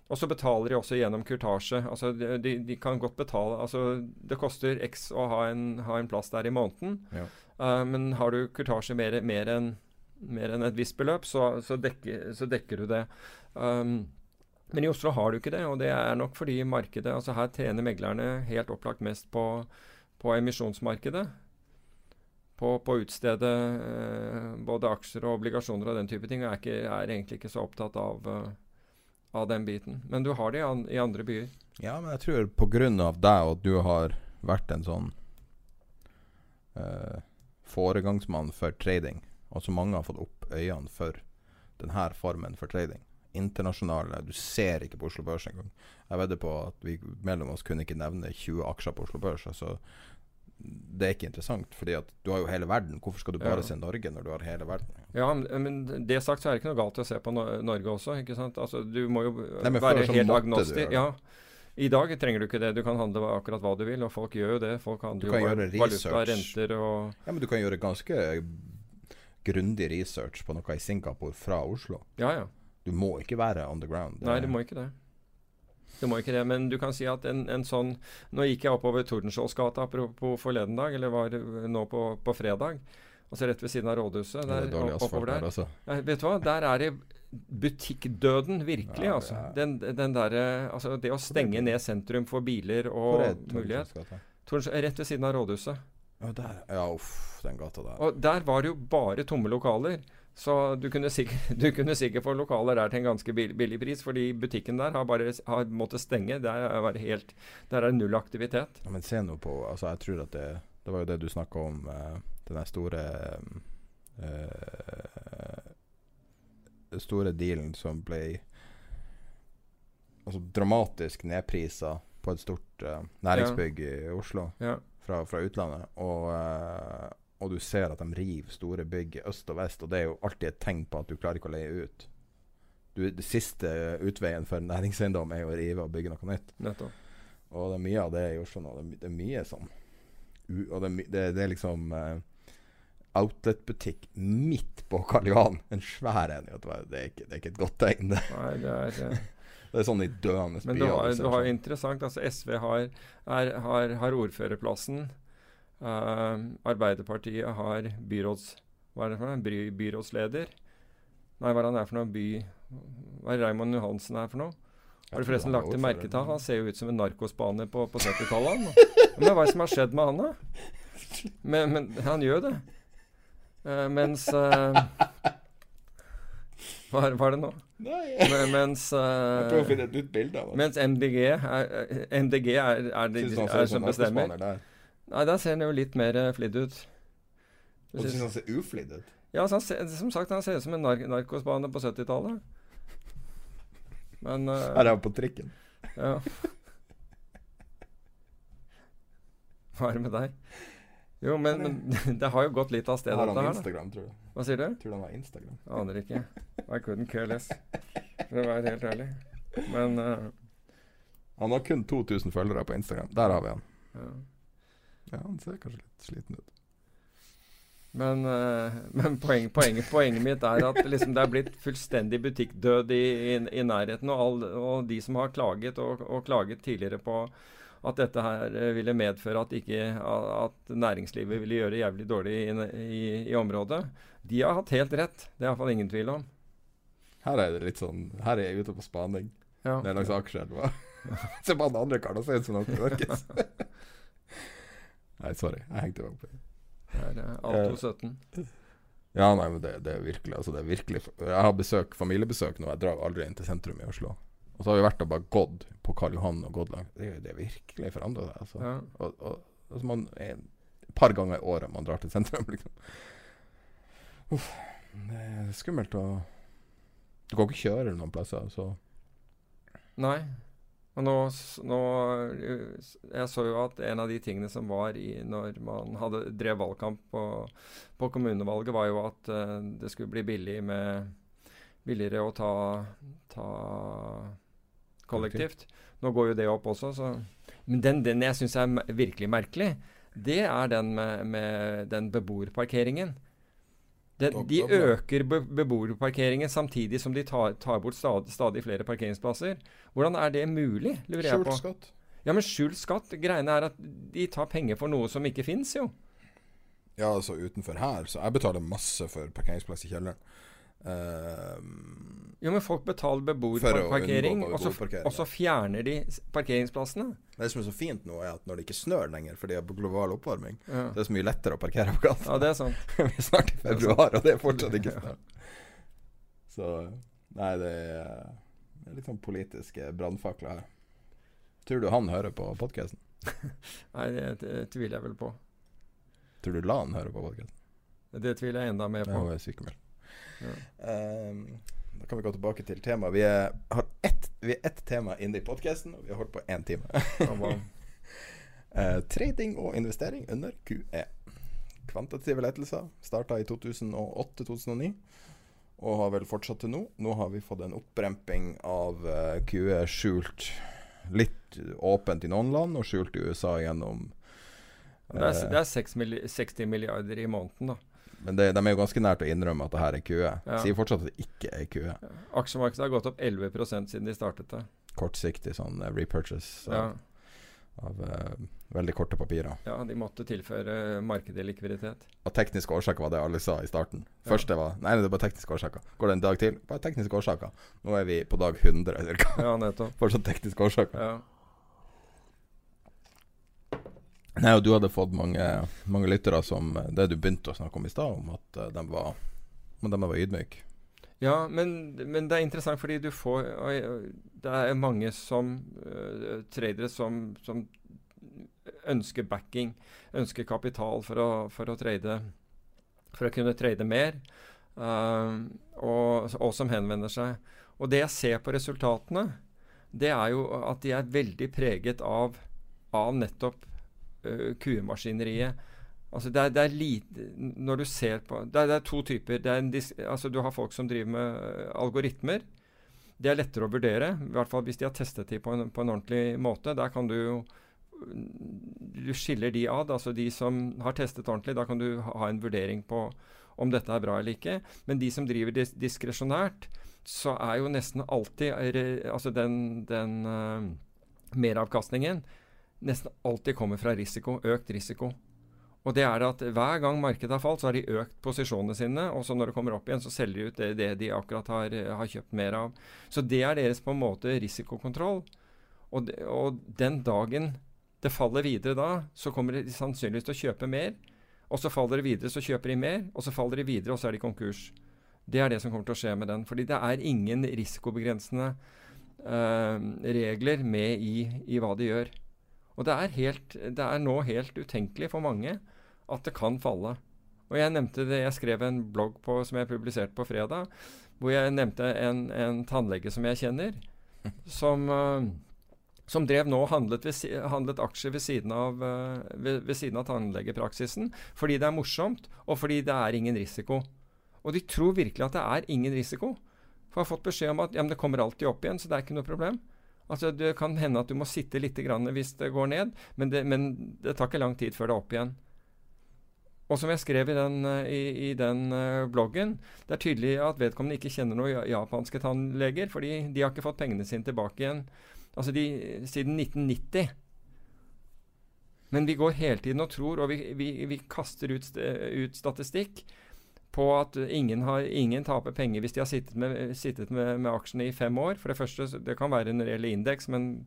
Og så betaler de også gjennom kurtasje. Altså de, de, de kan godt betale Altså det koster x å ha en, ha en plass der i måneden. Ja. uh, men har du kurtasje mer, mer enn mer enn et visst beløp, så, så, dekker, så dekker du det. Um, men i Oslo har du ikke det, og det er nok fordi markedet altså Her tjener meglerne helt opplagt mest på, på emisjonsmarkedet. På, på utstede eh, både aksjer og obligasjoner og den type ting. Og er, ikke, er egentlig ikke så opptatt av, eh, av den biten. Men du har det i, an, i andre byer. Ja, men jeg tror av deg og at du har vært en sånn uh, foregangsmann for trading, og så mange har fått opp øynene for denne formen for trading. Internasjonale Du ser ikke på Oslo Børs engang. Jeg vedder på at vi mellom oss kunne ikke nevne 20 aksjer på Oslo Børs. Altså, det er ikke interessant, fordi at du har jo hele verden. Hvorfor skal du bare Ja. se Norge når du har hele verden? Ja, men- det sagt så er det ikke noe galt i å se på no Norge også. ikke sant? Altså, Du må jo Nei, være helt agnostisk. Ja. I dag trenger du ikke det. Du kan handle akkurat hva du vil, og folk gjør jo det. Folk handler kan jo valuta, renter og Ja, men du kan gjøre ganske grundig research på noe i Singapore fra Oslo. Ja, ja. Du må ikke være on the ground. Nei, du må ikke det. Du må ikke det, men du kan si at en, en sånn Nå gikk jeg oppover Tordenskioldsgata apropos forleden dag, eller var nå på, på fredag. Altså rett ved siden av rådhuset. Det er Der, dårlig asfalt oppover der, der. altså. Ja, vet du hva? Der er det butikkdøden, virkelig. Ja, altså. ja. Den, den der, Altså, det å stenge ned sentrum for biler er og mulighet Rett ved siden av rådhuset. Ja, der. Ja, uff, den gata der. Og der var det jo bare tomme lokaler. Så du kunne sikkert, du kunne sikkert få lokaler der til en ganske billig pris, fordi butikken der har bare har måttet stenge. Der er, helt, der er null aktivitet. Ja, men se nå på Altså, jeg tror at det Det var jo det du snakka om, eh, den der store eh, store dealen som ble Altså dramatisk nedprisa på et stort eh, næringsbygg i Oslo Ja. Fra, fra utlandet. Og, eh, og du ser at de river store bygg øst og vest, og det er jo alltid et tegn på at du klarer ikke å leie ut. Du, det siste utveien for næringseiendom er jo å rive og bygge noe nytt. Nettopp. Og det er mye av det i Oslo nå. Det er, mye sånn Og det det, det er liksom eh, outlet-butikk midt på Karl Johan. En svær en. Det er ikke, det er ikke et godt tegn. Det, Nei, det er eh, det er sånn i døende Men du har, du har interessant altså SV har, er, har, har ordførerplassen. Uh, Arbeiderpartiet har byråds... Hva er det for noe? By, byrådsleder? Nei, hva er han er for noe? By... Hva er Raymond Johansen er for noe? Har du forresten lagt til merke til han? Han ser jo ut som en narkospane på, på 70-tallet. Men hva er det som har skjedd med han, da? Men, men han gjør det. Uh, mens eh, hva, er, er det nå? Nei, Men, mens jeg prøver å eh, finne et nytt bilde av det. mens MDG er, eh, MDG er, er, han er ser som bestemmer. der? Nei, der ser han jo litt mer uh, flidd ut. Og du syns han ser uflidd ut? Ja, han ser, som sagt, han ser ut som en nark narkosbane på 70-tallet. Men uh, Her er han på trikken. Ja. Hva er det med deg? Jo, men, men det har jo gått litt av sted, Har dette han her. Instagram, tror du? Hva sier du? Tror han har Instagram? Aner ikke. I couldn't care less. For å være helt ærlig. Men uh, Han har kun 2000 følgere på Instagram. Der har vi han. ja. Ja, han ser kanskje litt sliten ut. Men, uh, men poeng, poenget, poenget mitt er at liksom det er blitt fullstendig butikkdød i, i, i nærheten. Og, all, og de som har klaget, og, og klaget tidligere på at dette her eh, ville medføre at, ikke, at næringslivet ville gjøre det jævlig dårlig i, i, i området, de har hatt helt rett. Det er iallfall ingen tvil om. Her er det litt sånn Her er jeg ute på spaning. Ja. Det er langs Akerselva. Se på han andre karen, han ser ut som han knarkes. Nei, sorry. Jeg hengte meg opp i Det er eh, Alto 17. Ja, nei, men det, det er virkelig Altså, det er virkelig Jeg har besøk, familiebesøk nå. Jeg drar aldri inn til sentrum i Oslo. Og så har vi vært og bare gått på Karl Johan og gått langt. Det, det virkelig forandra seg, altså. Ja. Og, og, altså man er et par ganger i året man drar til sentrum, liksom. Uff. Det er skummelt å Du kan ikke kjøre noen plasser, så Nei. Og nå, nå eh, Jeg så jo at en av de tingene som var i når man hadde drev valgkamp på, på kommunevalget, var jo at uh, det skulle bli billig med billigere å ta, ta kollektivt. Nå går jo det opp også, så Men den, den jeg syns er virkelig merkelig, det er den med, med den beboerparkeringen. Det, de øker be beboerparkeringen samtidig som de tar, tar bort stadig, stadig flere parkeringsplasser. Hvordan er det mulig, lurer jeg Skjult skatt. Ja, men skjult skatt. Greiene er at de tar penger for noe som ikke fins, jo. Ja, altså utenfor her, så jeg betaler masse for parkeringsplass i kjelleren. Ehm, Jo, men folk betaler beboerparkering, og, så- og så fjerner de parkeringsplassene. det som er så fint nå, er at når det ikke snør lenger fordi det er global oppvarming, Ja, det er så mye lettere å parkere på gata. ja det er sant. Vi er snart i februar, og det er fortsatt ikke snø. Så Nei, det er, det er litt sånn politiske brannfakler her. Tror du han hører på podkasten? Nei, det, tviler jeg vel på. Tror du la han høre på podkasten? Det tviler jeg enda mer Ja, på. hun er sykemeldt. Ehm, da kan vi gå tilbake til temaet. Vi er, har ett, vi er ett tema inne i podkasten, og vi har holdt på én time. uh, trading og investering under QE. Kvantitative lettelser starta i 2008-2009 og har vel fortsatt til nå. Nå har vi fått en oppremping av eh, QE skjult litt åpent i noen land og skjult i USA gjennom Det er, eh, det er 60 milliarder i måneden, da. Men det, de er jo ganske nært å innrømme at det her er QE. Ja. Sier fortsatt at det ikke er QE. Aksjemarkedet har gått opp 11 siden de startet det. Kortsiktig sånn eh, repurchase Ja, av, av uh, veldig korte papirer. ja, de måtte tilføre markedet likviditet. Av tekniske årsaker var det alle sa i starten. Først det var Nei, det bare tekniske årsaker. Går det en dag til? Bare tekniske årsaker. Nå er vi på dag 100 cirka. Ja, nettopp. Fortsatt tekniske årsaker. Ja. Nei, og du hadde fått mange, mange lyttere som eh, Det du begynte å snakke om i stad, om at eh, de var de var ydmyke. Ja, men, men det er interessant fordi du får Det er mange som uh, tradere som, som ønsker backing, ønsker kapital for å, for å trade For å kunne trade mer, uh, og, og som henvender seg. Og det jeg ser på resultatene, det er jo at de er veldig preget av, av nettopp uh, QE-maskineriet. Altså det er, det er lite Når du ser på Det er, det er to typer. Er dis, altså du har folk som driver med øh, algoritmer. Det er lettere å vurdere, i hvert fall hvis de har testet de på en, på en ordentlig måte. Der kan du jo Du skiller de ad, altså de som har testet ordentlig. Da kan du ha en vurdering på om dette er bra eller ikke. Men de som driver dis diskresjonært, så er jo nesten alltid er, Altså den, den uh, meravkastningen nesten alltid kommer fra risiko. Økt risiko. Og det er at Hver gang markedet har falt, så har de økt posisjonene sine. Og så når det kommer opp igjen, så selger de ut det, det de akkurat har, har, kjøpt mer av. Så det er deres på en måte risikokontroll. Og, de, og den dagen det faller videre da, så kommer de sannsynligvis til å kjøpe mer. Og så faller det videre, så kjøper de mer. Og så faller de videre, og så er de konkurs. Det er det som kommer til å skje med den. Fordi det er ingen risikobegrensende uh, regler med i, i hva de gjør. Og det er, helt, det er nå helt utenkelig for mange at det kan falle. Og jeg nevnte det, jeg skrev en blogg på, som jeg publiserte på fredag, hvor jeg nevnte en, en tannlege som jeg kjenner, som, uh, som drev nå handlet, handlet aksjer ved siden, av, uh, ved, ved siden av tannlegepraksisen fordi det er morsomt, og fordi det er ingen risiko. Og de tror virkelig at det er ingen risiko. For jeg har fått beskjed om at ja, det kommer alltid opp igjen, så det er ikke noe problem. Altså Det kan hende at du må sitte litt hvis det går ned, men det, men det tar ikke lang tid før det er opp igjen. Og som jeg skrev i den, eh, i, i den uh, bloggen, det er tydelig at vedkommende ikke kjenner noen japanske tannleger, fordi de har ikke fått pengene sine tilbake igjen altså de, siden 1990. Men vi går hele tiden og tror, og vi, vi, vi kaster ut, ut, statistikk på at ingen, har, ingen, taper penger hvis de har sittet, med, sittet med, med, aksjene i fem år. For det første, det kan være en reell indeks, men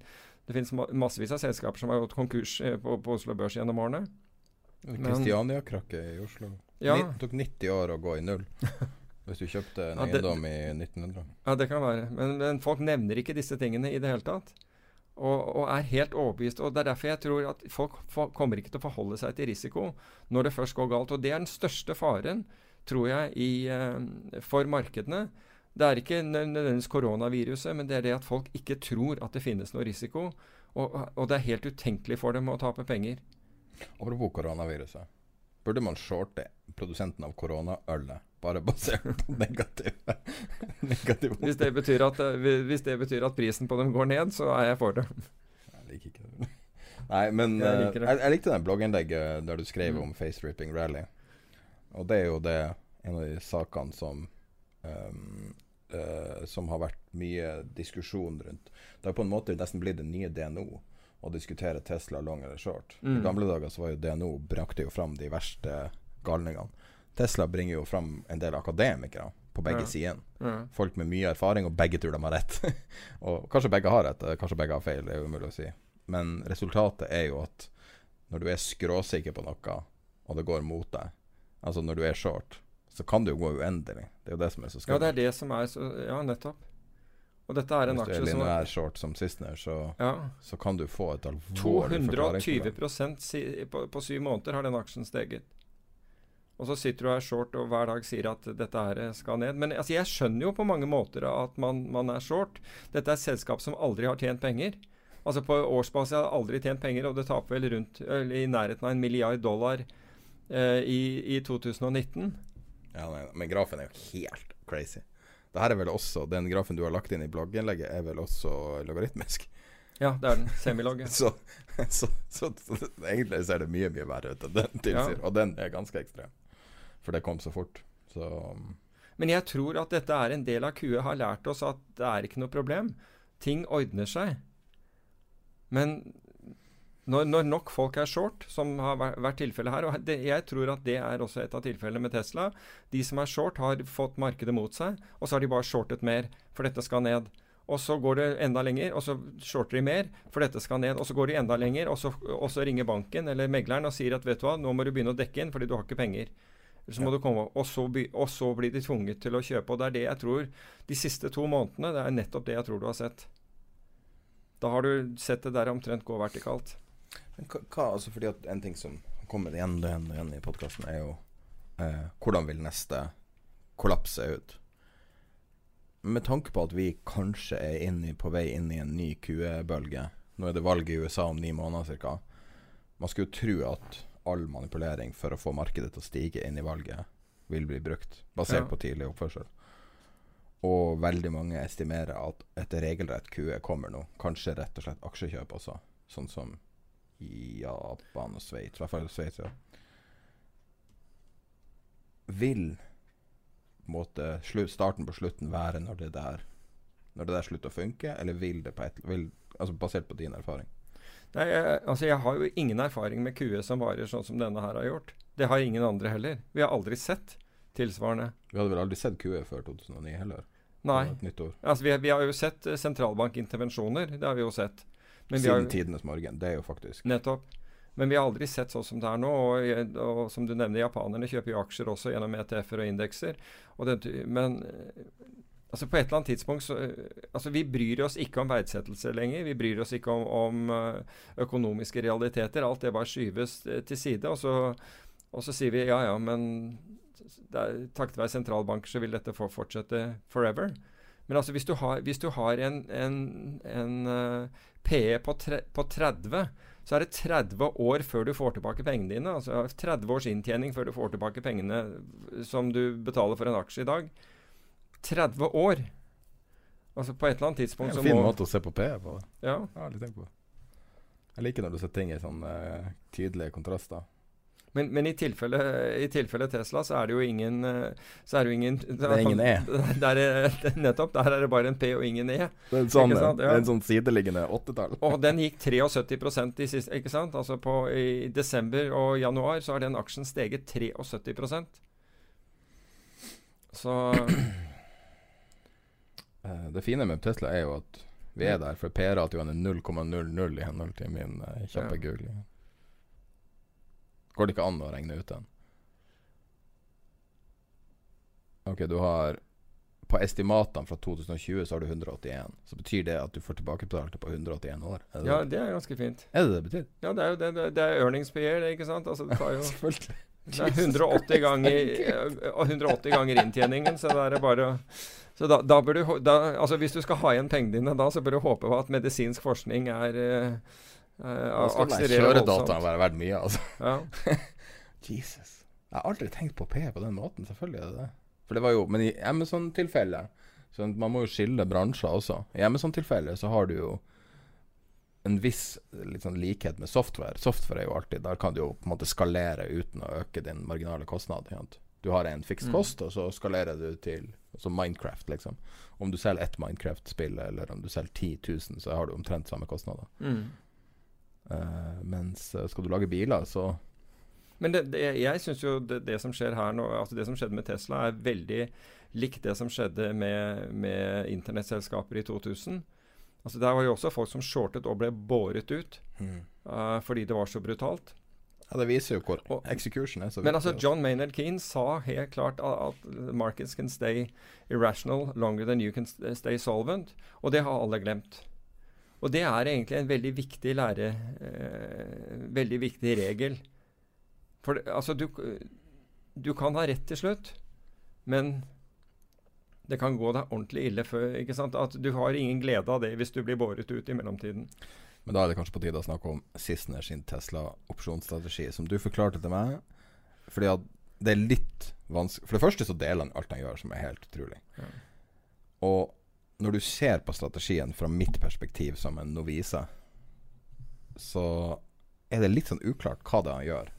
det finnes massevis av selskaper som har gått konkurs eh, på, på Oslo Børs gjennom årene. Kristiania-krakket i Oslo. Ja. Det tok 90 år å gå i null. Hvis du kjøpte en ja, eiendom i 1900. Ja, det kan være. Men, men, folk nevner ikke disse tingene i det hele tatt. Og, og, er helt overbevist. Og Det er derfor jeg tror at folk for, kommer ikke til å forholde seg til risiko når det først går galt. Og det er den største faren, tror jeg, i, uh, for markedene. Det er ikke nødvendigvis koronaviruset, men det er det at folk ikke tror at det finnes noe risiko. Og, og det er helt utenkelig for dem å tape penger. Apropos koronaviruset. Burde man shorte produsenten av koronaølet bare basert på negative, negative hvis, det betyr at, eh, hvis det betyr at prisen på dem går ned, så er jeg for det. Jeg liker ikke det. Nei, men jeg, uh, jeg, jeg likte det blogginnlegget der du skrev mm. om face ripping rally. Og det er jo det en av de sakene som um, uh, Som har vært mye diskusjon rundt. Det har på en måte nesten blitt det nye DNO å diskutere Tesla long eller short. Mm. I gamle dager så var jo DNO brakte jo fram de verste galningene. Tesla bringer jo fram en del akademikere på begge ja. sider. Ja. Folk med mye erfaring, og begge tror de har rett. og kanskje begge har rett, kanskje begge har feil, det er jo umulig å si. Men resultatet er jo at når du er skråsikker på noe, og det går mot deg, altså når du er short, så kan det jo gå uendelig. Det er jo det som er så skummelt. Ja, det er det som er så Ja, nettopp. Og dette er en aksje som Hvis du er lineær short som Sissener, så, ja. så kan du få et alvorlig 220 si, på, på syv måneder har den aksjen steget. Og så sitter du her short og hver dag sier at dette her skal ned. Men altså, jeg skjønner jo på mange måter at man, man er short. Dette er et selskap som aldri har tjent penger. Altså På årsbasis har aldri tjent penger, og det taper vel rundt i nærheten av en milliard dollar eh, i, i 2019. Ja, men grafen er jo helt crazy. Det her er vel også, Den grafen du har lagt inn i blogginnlegget, er vel også logaritmisk? Ja, det er den. Semilog. så, så, så, så, egentlig ser det mye, mye verre ut enn den tilsier. Ja. Og den er ganske ekstrem. For det kom så fort. Så um, Men jeg tror at dette er en del av QE har lært oss at det er ikke noe problem. Ting ordner seg. Men når, når, nok folk er short, som har vært tilfellet her og det, Jeg tror at det er også et av tilfellene med Tesla. De som er short, har fått markedet mot seg, og så har de bare shortet mer, for dette skal ned. Og så går det enda lenger, og så shorter de mer, for dette skal ned. Og så går de enda lenger, og så, og så ringer banken eller megleren og sier at vet du hva, nå må du begynne å dekke inn fordi du har ikke penger. Så må ja. du komme, og så, og så blir de tvunget til å kjøpe. Og det er det jeg tror De siste to månedene, det er nettopp det jeg tror du har sett. Da har du sett det der omtrent gå vertikalt. Men hva, altså fordi at En ting som kommer igjen og igjen, igjen i podkasten, er jo eh, hvordan vil neste kollaps se ut? Med tanke på at vi kanskje er inne, på vei inn i en ny QE-bølge Nå er det valg i USA om ni måneder ca. Man skulle jo tro at all manipulering for å få markedet til å stige inn i valget vil bli brukt, basert ja. på tidlig oppførsel. Og veldig mange estimerer at et regelrett QE kommer nå. Kanskje rett og slett aksjekjøp også, sånn som Japan og Sveits. I hvert fall Sveits, ja. Vil måte, starten på slutten være når det der Når det der slutter å funke, eller vil det på et vil, altså Basert på din erfaring? Nei, jeg, altså jeg har jo ingen erfaring med QE som varer sånn som denne her har gjort. Det har ingen andre heller. Vi har aldri sett tilsvarende. Vi hadde vel aldri sett QE før 2009 heller? Nei. Altså, vi, vi har jo sett eh, sentralbankintervensjoner. Det har vi jo sett. Men Siden har, tidenes morgen. Det er jo faktisk nettopp. Men vi har aldri sett sånn som det er nå. Og, og som du nevner, japanerne kjøper jo aksjer også gjennom ETF-er og indekser. Og det, men eh, altså på et eller annet tidspunkt så eh, altså Vi bryr oss ikke om verdsettelse lenger. Vi bryr oss ikke om, om eh, økonomiske realiteter. Alt det bare skyves til side. Og så, og så sier vi ja ja, men takket være sentralbanker så vil dette få fortsette forever. Men altså hvis du har, hvis du har en, en, en PE på, tre, på 30 så er det 30 år før du får tilbake pengene dine. Altså 30 års inntjening før du får tilbake pengene som du betaler for en aksje i dag. 30 år! Altså På et eller annet Det tidspunkt er så en fin måte å se på PE på. ja. Jeg på. Jeg liker når du setter ting i sånne eh, tydelige kontraster. Men, men i, tilfelle, i tilfelle Tesla så er det jo ingen eh, Så er det jo ingen Det er ingen E. Der er, nettopp. Der er det bare en P og ingen E. Det er en sånn, Ja. er en sånn sideliggende åttetall. Og den gikk 73% i siste, ikke sant? Altså på, I desember og januar så har den aksjen steget 73% Så Eh, Det fine med Tesla er jo at vi er der, for PR-ratioen er 0,00 i henhold til min eh, kjappe Ja. googling. Går det ikke an å regne ut den? Ok, du har På estimatene fra 2020 så har du 181. Så betyr det at du får tilbakebetalt det på 181 år? Det, ja, det? det er ganske fint. Er det det betyr? Ja, det er jo det. Det, det er earnings per year, det, ikke sant? Altså, det tar jo Selvfølgelig. Det er 180 ganger, 180 ganger inntjeningen, så da er det bare så da, da bør du, da, altså Hvis du skal ha igjen pengene dine da, så bør du håpe på at medisinsk forskning er uh, Den akselererer kjøredataen voldsomt. være verdt mye, altså. Ja. Jesus. Jeg har aldri tenkt på P på den måten. Selvfølgelig er det det. For det var jo, Men i Amazon-tilfellet så Man må jo skille bransjer også. I Amazon-tilfellet så har du jo en viss sånn likhet med software. Software er jo alltid Der kan du jo på en måte skalere uten å øke din marginale kostnad. Egentlig. Du har en fiks Mm. kost, og så skalerer du til Som Minecraft, liksom. Om du selger ett Minecraft-spill, eller om du selger 10 000, så har du omtrent samme kostnader. Mm. Eh, mens eh, skal du lage biler, så Men det, det, jeg syns jo det, det som skjer her nå, altså det som skjedde med Tesla, er veldig likt det som skjedde med, med internettselskaper i 2000. Altså Der var jo også folk som shortet og ble båret ut eh, fordi det var så brutalt. Ja, det viser jo hvor Og- execution er så Men altså John Maynard Keane sa helt klart at, at markets can stay irrational longer than you can stay solvent. Og det har alle glemt. Og det er egentlig en veldig viktig lære eh, Veldig viktig regel. For altså du, du kan ha rett til slutt, men det kan gå deg ordentlig ille før. ikke sant? At Du har ingen glede av det hvis du blir båret ut i mellomtiden. Men da er det kanskje på tide å snakke om Sissener sin Tesla-opsjonsstrategi, som du forklarte til meg. Fordi at det er litt vanskelig For det første så deler han alt han gjør, som er helt utrolig. Ja. Og når du ser på strategien fra mitt perspektiv som en novise, så er det litt sånn uklart hva det er han gjør.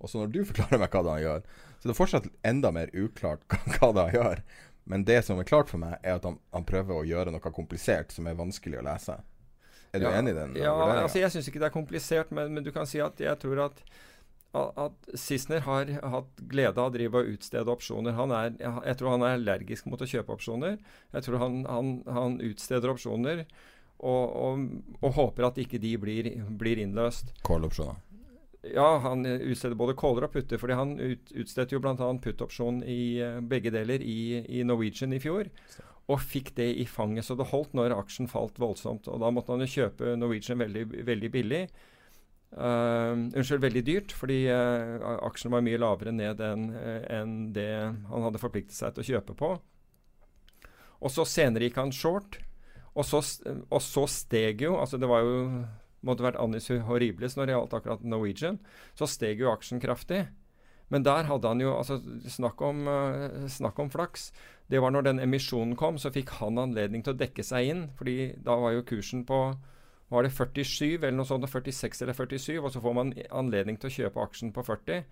Og så når du forklarer meg hva det er han gjør, så er det fortsatt enda mer uklart hva det er han gjør. Men det som er klart for meg, er at han, han prøver å gjøre noe komplisert som er vanskelig å lese. Er du Ja, enig i den? Ja, altså jeg syns ikke det er komplisert, men, men du kan si at jeg tror at at Sissener har hatt glede av å drive og utstede opsjoner. Han er, jeg, tror han er allergisk mot å kjøpe opsjoner. Jeg tror han, han, han utsteder opsjoner og, og, og håper at ikke de blir, blir innløst. Call-opsjoner. Ja, han utsteder både caller og putter, fordi han ut, utstedte jo bl.a. putt-opsjon i eh, begge deler i, i Norwegian i fjor. Og fikk det i fanget så det holdt når aksjen falt voldsomt. Og da måtte han jo kjøpe Norwegian veldig, veldig billig. Eh, unnskyld, veldig dyrt, fordi uh, aksjen var mye lavere ned enn eh, enn det han hadde forpliktet seg til å kjøpe på. Og så senere gikk han short, og så, og så steg jo Altså det var jo måtte vært Annis Horribles når det gjaldt akkurat Norwegian. Så steg jo aksjen kraftig. Men der hadde han jo altså, snakk, om, uh, snakk om flaks. Det var når den emisjonen kom, så fikk han anledning til å dekke seg inn. fordi da var jo kursen på var det 47 eller noe sånt, 46 eller 47, og så får man anledning til å kjøpe aksjen på 40.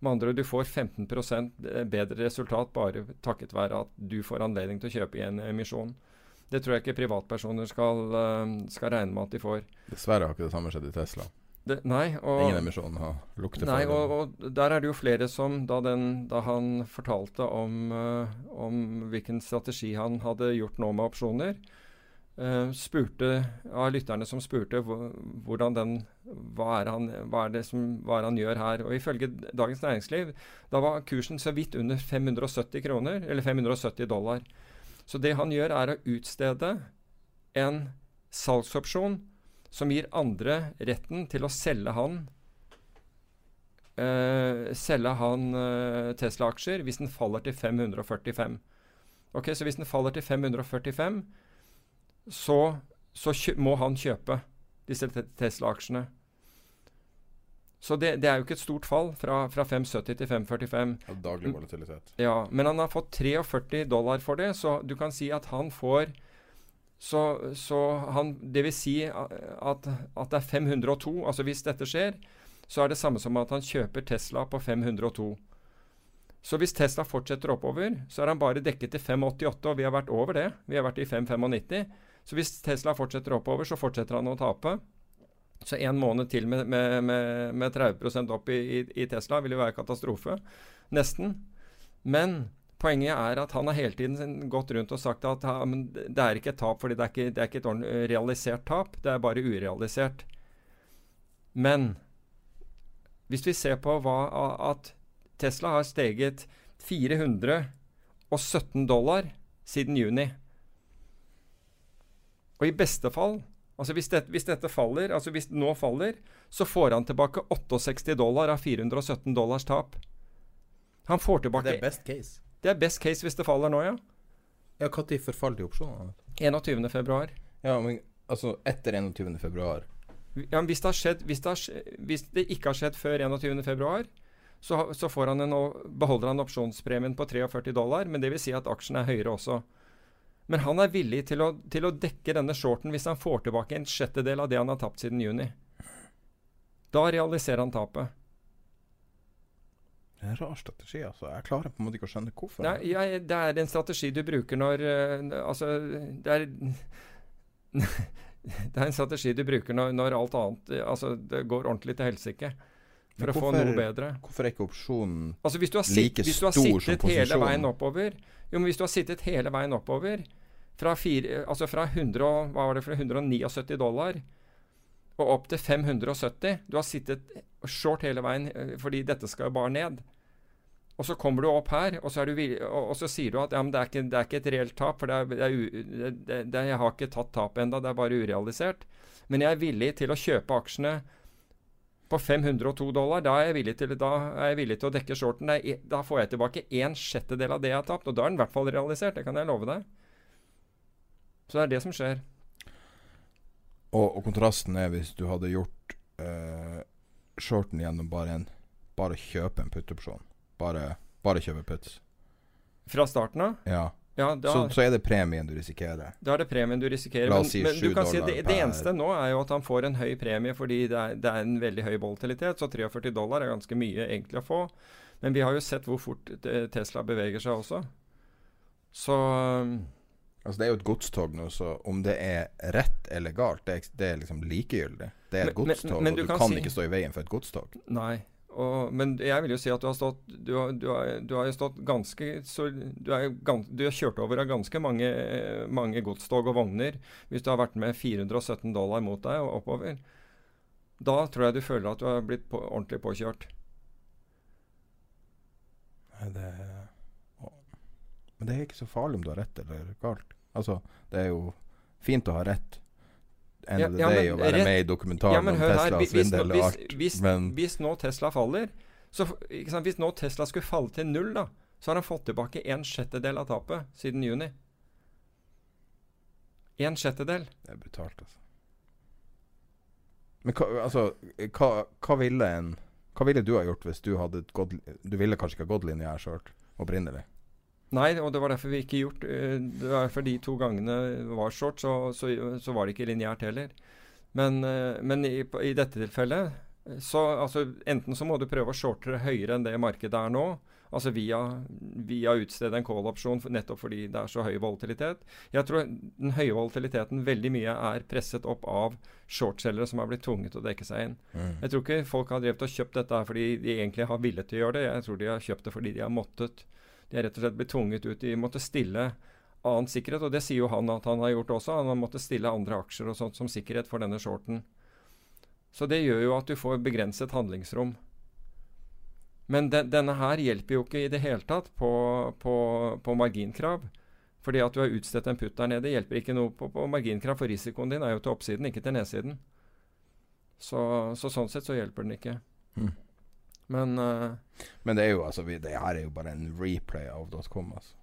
Med andre ord, du får 15% bedre resultat bare takket være at du får anledning til å kjøpe i en emisjon. Det tror jeg ikke privatpersoner skal, eh, skal regne med at de får. Dessverre har ikke det samme skjedd i Tesla. Det, nei, og, Ingen emisjon har luktet Nei, og, og der er det jo flere som Da, den, da han fortalte om, uh, om hvilken strategi han hadde gjort nå med opsjoner, eh, spurte av lytterne som spurte hvordan den hva er, han, hva, er det som, hva han gjør her? Og Ifølge Dagens Næringsliv da var kursen så vidt under 570 kroner, eller 570 dollar. Så det han gjør, er å utstede en salgsopsjon som gir andre retten til å selge han eh, selge han eh, Tesla-aksjer hvis den faller til 545. Ok, Så hvis den faller til 545, så, så må han kjøpe disse Tesla-aksjene. Så det, det er jo ikke et stort fall fra, fra 570 til 545. Ja, daglig volatilitet. Ja, men han har fått 43 dollar for det, så du kan si at han får Så, så han Det vil si at, at det er 502. Altså hvis dette skjer, så er det samme som at han kjøper Tesla på 502. Så hvis Tesla fortsetter oppover, så er han bare dekket til 588, og vi har vært over det. Vi har vært i 595. Så hvis Tesla fortsetter oppover, så fortsetter han å tape. Så en måned til med, med, med, med 30 opp i, i, i Tesla vil jo være katastrofe. Nesten. Men poenget er at han har hele tiden gått rundt og sagt at men det er ikke et tap, fordi det er ikke, det er ikke et realisert tap. Det er bare urealisert. Men hvis vi ser på hva, at Tesla har steget 417 dollar siden juni Og i beste fall Altså hvis, det, hvis dette faller, altså hvis det nå faller, så får han tilbake 68 dollar av 417 dollars tap. Han får tilbake Det er best case. Det er best case hvis det faller nå, ja. Ja, Når forfaller de opsjonene? 21. februar. Ja, men altså etter 21. februar Ja, men hvis, det har skjedd, hvis, det har, skje- hvis det ikke har skjedd før 21. februar, så, så får han en, beholder han opsjonspremien på 43 dollar, men det vil si at aksjen er høyere også. Men han er villig til å, til å dekke denne shorten hvis han får tilbake en sjettedel av det han har tapt siden juni. Da realiserer han tapet. Det er en rar strategi, altså. Jeg klarer på en måte ikke å skjønne hvorfor. Nei, jeg, det er en strategi du bruker når uh, Altså, det er Det er en strategi du bruker når, når alt annet eh, Altså, det går ordentlig til helsike. For hvorfor, å få noe bedre. Hvorfor er ikke opsjonen Altså hvis du har, sitt, like hvis du har stor som sittet hele posisjonen? veien oppover Jo, men hvis du har sittet hele veien oppover fra, fire, altså fra 100, hva var det for 179 dollar og opp til 570 Du har sittet short hele veien eh, fordi dette skal jo bare ned. Og så kommer du opp her, og så, du, og, så sier du at ja, det, er ikke, det er ikke et reelt tap, for det er, det er, jeg har ikke tatt tapet enda, det er bare urealisert. Men jeg er villig til å kjøpe aksjene på 502 dollar, da er jeg villig til, da er jeg villig til å dekke shorten. Da Da får jeg tilbake en sjettedel av det jeg har tapt, og da er den i hvert fall realisert. Det kan jeg love deg. Så det er det som skjer. Og, og kontrasten er hvis du hadde gjort uh, shorten gjennom bare en Bare kjøpe en putteopsjon. Bare, bare kjøpe puts. Fra starten av, Ja. Ja, da, Så, så er det premien du risikerer. da er det premien du risikerer. La Men, oss si men du kan si det, det eneste nå er jo at han får en høy premie fordi det er, det er en veldig høy volatilitet. Så 43 dollar er ganske mye egentlig å få. Men vi har jo sett hvor fort Tesla beveger seg også. Så um, Altså Det er jo et godstog nå, så om det er rett eller galt, det er, det er liksom likegyldig. Det er et Men- men- godstog, men og du du kan kan si- ikke stå i veien for et godstog. Nei. Og, men jeg vil jo si at du har stått Du har, du har, du har jo stått ganske så du er, du er kjørt over av ganske mange, mange godstog og vogner hvis du har vært med 417 dollar mot deg og oppover. Da tror jeg du føler at du har blitt på, ordentlig påkjørt. Det, men det er ikke så farlig om du har rett eller galt. Altså, det er jo fint å ha rett. End Ja, of the ja, day å være rett- med i dokumentaren Ja, men om hør. Tesla, hvis, svindel og alt. hvis, men hvis nå Tesla faller så, Hvis nå Tesla skulle falle til null, da, så har han fått tilbake en sjettedel av tapet siden juni. En sjettedel. det er brutalt, altså. Men hva, altså, hva, hva ville en Hva ville du ha gjort hvis du hadde gått Du ville kanskje ikke ha gått linja her sjøl opprinnelig? Nei, og det var derfor vi ikke gjort eh, Det var derfor de to gangene var short, så, så, så var det ikke lineært heller. Men, eh, men i, i dette tilfellet så altså, Enten så må du prøve å shorte det høyere enn det markedet er nå, Altså via, via utstede en call-opsjon nettopp fordi det er så høy volatilitet. Jeg tror den høye volatiliteten veldig mye er presset opp av shortselgere som har blitt tvunget til å dekke seg inn. Mm. Jeg tror ikke folk har drevet og kjøpt dette fordi de egentlig har villet til å gjøre det. Jeg tror de har kjøpt det fordi de har måttet. De har rett og slett blitt tvunget ut. De måtte stille annen sikkerhet, og det sier jo han at han har gjort også. Han har måttet stille andre aksjer og sånt som sikkerhet for denne shorten. Så det gjør jo at du får begrenset handlingsrom. Men de, denne her hjelper jo ikke i det hele tatt på, på, på marginkrav. Fordi at du har utstedt en putt der nede, hjelper ikke noe på, på marginkrav, for risikoen din er jo til oppsiden, ikke til nedsiden. Så, så sånn sett så hjelper den ikke. Mm. Men uh, Men det er jo altså vi, Det her er jo bare en replay av .com. Altså.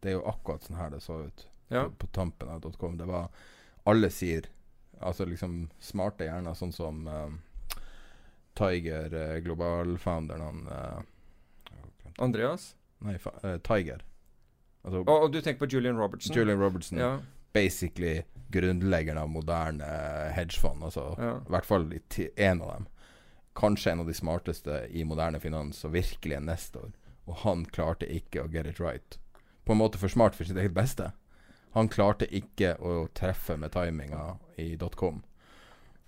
Det er jo akkurat sånn her det så ut ja. på, på tampen av .com. Det var Alle sier Altså liksom smarte hjerner, sånn som um, Tiger, uh, global-founderen, han uh, Andreas? Nei, uh, Tiger. Altså, og, og, du tenker på Julian Robertson? Julian Robertson. Ja. Basically grunnleggeren av moderne hedgefond. Altså, ja. I hvert fall én av dem. Kanskje en av de smarteste i moderne finans, og virkelig en nestor. Og han klarte ikke å get it right. På en måte for smart for sitt eget beste. Han klarte ikke å treffe med timinga i dotcom.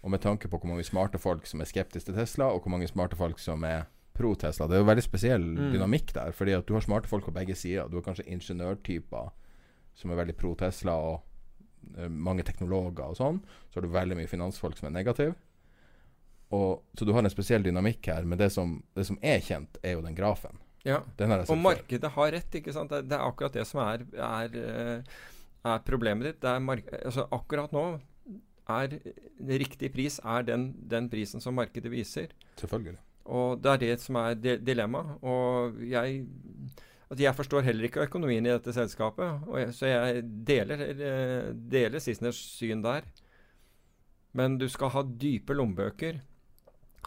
Og med tanke på hvor mange smarte folk som er skeptiske til Tesla, og hvor mange smarte folk som er pro Tesla Det er jo veldig spesiell Mm. dynamikk der. Fordi at du har smarte folk på begge sider. Du har kanskje ingeniørtyper som er veldig pro Tesla, og eh, mange teknologer og sånn. Så har du veldig mye finansfolk som er negative. Og, så du har en spesiell dynamikk her. Men det som, det som er kjent, er jo den grafen. Ja. Den Og før. markedet har rett, ikke sant. Det, det er akkurat det som er, er, eh, er problemet ditt. Det er altså, akkurat nå er riktig pris er den, den prisen som markedet viser. Selvfølgelig. Og det er det som er di dilemmaet. Og jeg altså jeg forstår heller ikke økonomien i dette selskapet, jeg, så jeg deler, eh, deler Sisners syn der. Men du skal ha dype lommebøker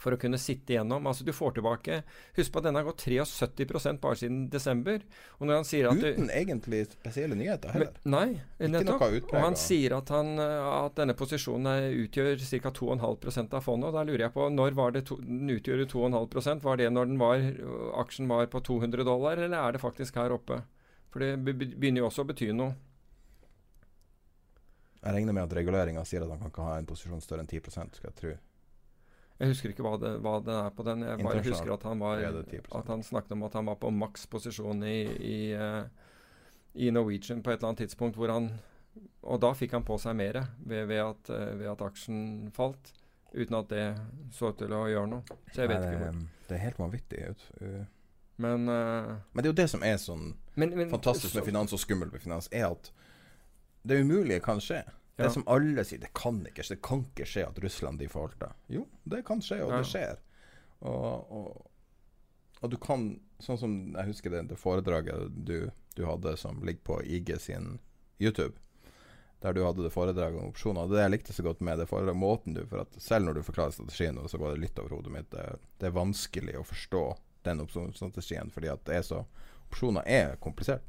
for å kunne sitte igjennom. Altså Du får tilbake Husk på at denne har gått 73% bare siden desember. Og når han sier at Uten egentlig spesielle nyheter heller. Men, nei, nettopp. Og han sier at, han, eh, at denne posisjonen er- utgjør ca. 2,5% av fondet. Og da lurer jeg på når var det to, den utgjorde 2,5% Var det når den var, aksjen var på 200 dollar, eller er det faktisk her oppe? For det be- be- begynner jo også å bety noe. Jeg regner med at reguleringa sier at han kan ikke ha en posisjon større enn 10 skal jeg tro. Jeg husker ikke hva det, hva det er på den. Jeg bare husker at han, var, det 10%. at han snakket om at han var på maks posisjon i, i, uh, i Norwegian på et eller annet tidspunkt hvor han Og da fikk han på seg mer ved, ved, at, uh, ved at aksjen falt. Uten at det så ut til å gjøre noe. Så jeg vet Nei, ikke hvor. det er helt vanvittig. Ut. Uh, Men, eh, Men det er jo det som er sånn men, men fantastisk med finans og skummelt med finans, er at det umulige kan skje. Det som alle sier, det kan ikke. Det kan ikke skje at Russland defaulter. Jo, det kan skje, og det skjer. Og, og, og du kan Sånn som jeg husker det, det foredraget du, du hadde som ligger på IG sin YouTube. Der du hadde det foredraget om opsjoner. Det jeg likte så godt med det foredraget, måten du For at selv når du forklarer strategien, så går det litt over hodet mitt. Det, det er vanskelig å forstå den opsjonsstrategien fordi at det er så Opsjoner er komplisert.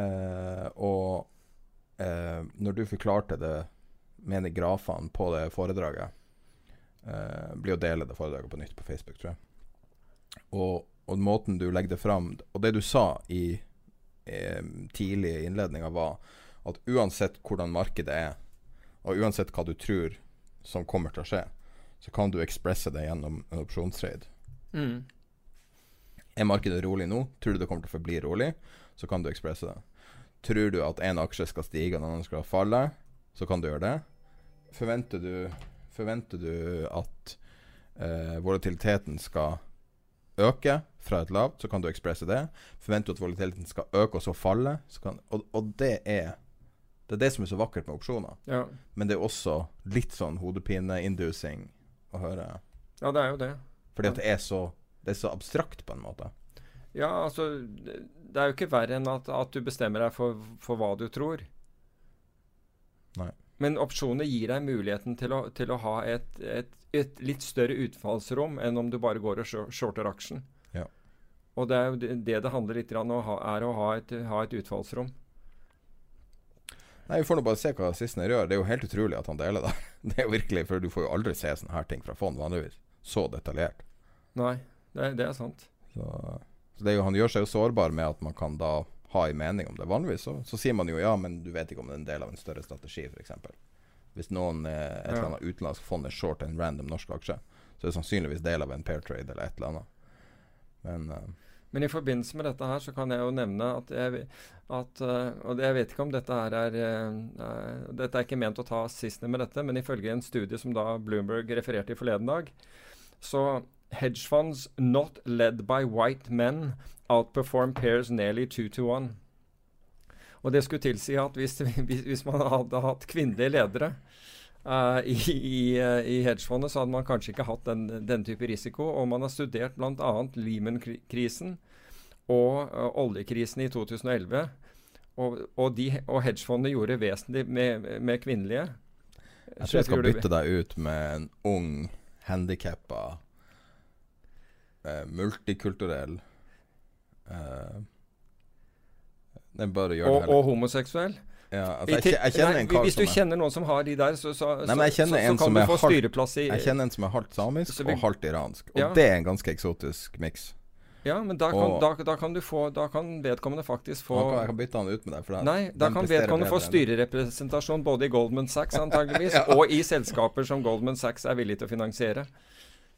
Eh, og eh, når du forklarte det med de grafene på det foredraget eh, Blir å dele det foredraget på nytt på Facebook, tror jeg. Og, og måten du legger det fram Og det du sa i eh, tidlig i innledninga, var at uansett hvordan markedet er, og uansett hva du tror som kommer til å skje, så kan du ekspresse det gjennom en opsjonstrade. mm. Er markedet rolig nå? Tror du det kommer til å forbli rolig? Så kan du ekspresse det. Tror du at en aksje skal stige og en annen skal falle? Så kan du gjøre det. Forventer du, forventer du at eh, volatiliteten skal øke fra et lavt, så kan du ekspresse det. Forventer du at volatiliteten skal øke og så falle, så kan, og, og det er det er det som er så vakkert med opsjoner. ja. Men det er også litt sånn hodepine-inducing å høre. ja, det er jo det. Fordi at det er så Det er så abstrakt, på en måte. Ja, altså Det er jo ikke verre enn at, at du bestemmer deg for, for hva du tror. Nei. Men opsjoner gir deg muligheten til å, til å ha et, et, et litt større utfallsrom enn om du bare går og shorter aksjen. Ja. Og det er jo det det, det handler litt om, ha, er å ha et, ha et utfallsrom. Nei, Vi får nå bare se hva Sissener gjør. Det er jo helt utrolig at han deler det. Det er jo virkelig, for Du får jo aldri se sånne her ting fra fond vanligvis. Så detaljert. Nei, det, det er sant. Så Så det jo, Han gjør seg jo sårbar med at man kan da ha en mening om det. Vanligvis så, så sier man jo ja, men du vet ikke om det er en del av en større strategi, f.eks. Hvis noen eh, et eller annet utenlandsk fond er short en random norsk aksje, så er det sannsynligvis del av en pair trade eller et eller annet. Men eh, Men i forbindelse med dette her så kan jeg jo nevne at jeg, at, eh, Og jeg vet ikke om dette her er eh, eh, Dette er ikke ment å ta siste med dette, men ifølge en studie som da Bloomberg refererte i forleden dag, så hedge funds not led by white men outperform pairs nearly two to one. Og det skulle tilsi at hvis, hvis, man hadde hatt kvinnelige ledere uh, i, i, eh, i hedgefondet, så hadde man kanskje ikke hatt den, den type risiko. Og man har studert bl.a. Lehman-krisen og uh, oljekrisen i 2011. Og, og, de, og hedgefondet gjorde vesentlig med, med kvinnelige. jeg tror jeg skal bytte deg ut med en ung, handikappa, eh, multikulturell eh, bare gjør det Og, heller. og homoseksuell. Ja, altså, jeg, jeg kjenner en kar Hvis du er kjenner noen som har de der, så, så, Nei, men jeg så, kjenner så, så som kan du få halvt- styreplass i Jeg kjenner en som er halvt samisk vi- og halvt iransk. Og Ja. det er en ganske eksotisk miks. Ja, men da kan, Og- da, da kan du få Da kan vedkommende faktisk få kan- Jeg kan bytte han ut med deg. For Nei, da kan vedkommende få styrerepresentasjon både i Goldman Sachs antageligvis, og i selskaper som Goldman Sachs er villig til å finansiere.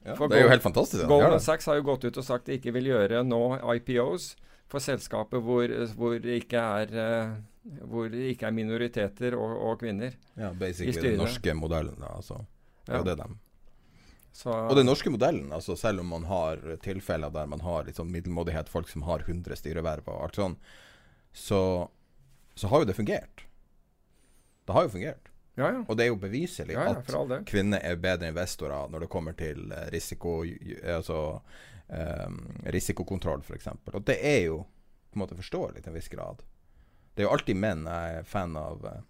Ja, det er jo helt fantastisk. Ja. Goldman. Sachs har jo gått ut og sagt de ikke vil gjøre nå IPOs for selskaper hvor, hvor, det ikke er, eh, hvor det ikke er minoriteter og, og kvinner. Ja, i basically styret. den norske modellen. altså. Ja. Det er dem. Så, Og den norske modellen, altså selv om man har tilfeller der man har sånn middelmådighet, folk som har 100 styreverv og alt sånn, så, så har jo det fungert. Det har jo fungert. Ja, ja. Og det er jo beviselig ja, at kvinner er bedre investorer når det kommer til eh, risiko, altså, um, risikokontroll, f.eks. Og det er jo på en måte forståelig til en viss grad. Det er jo alltid menn jeg er fan av eh,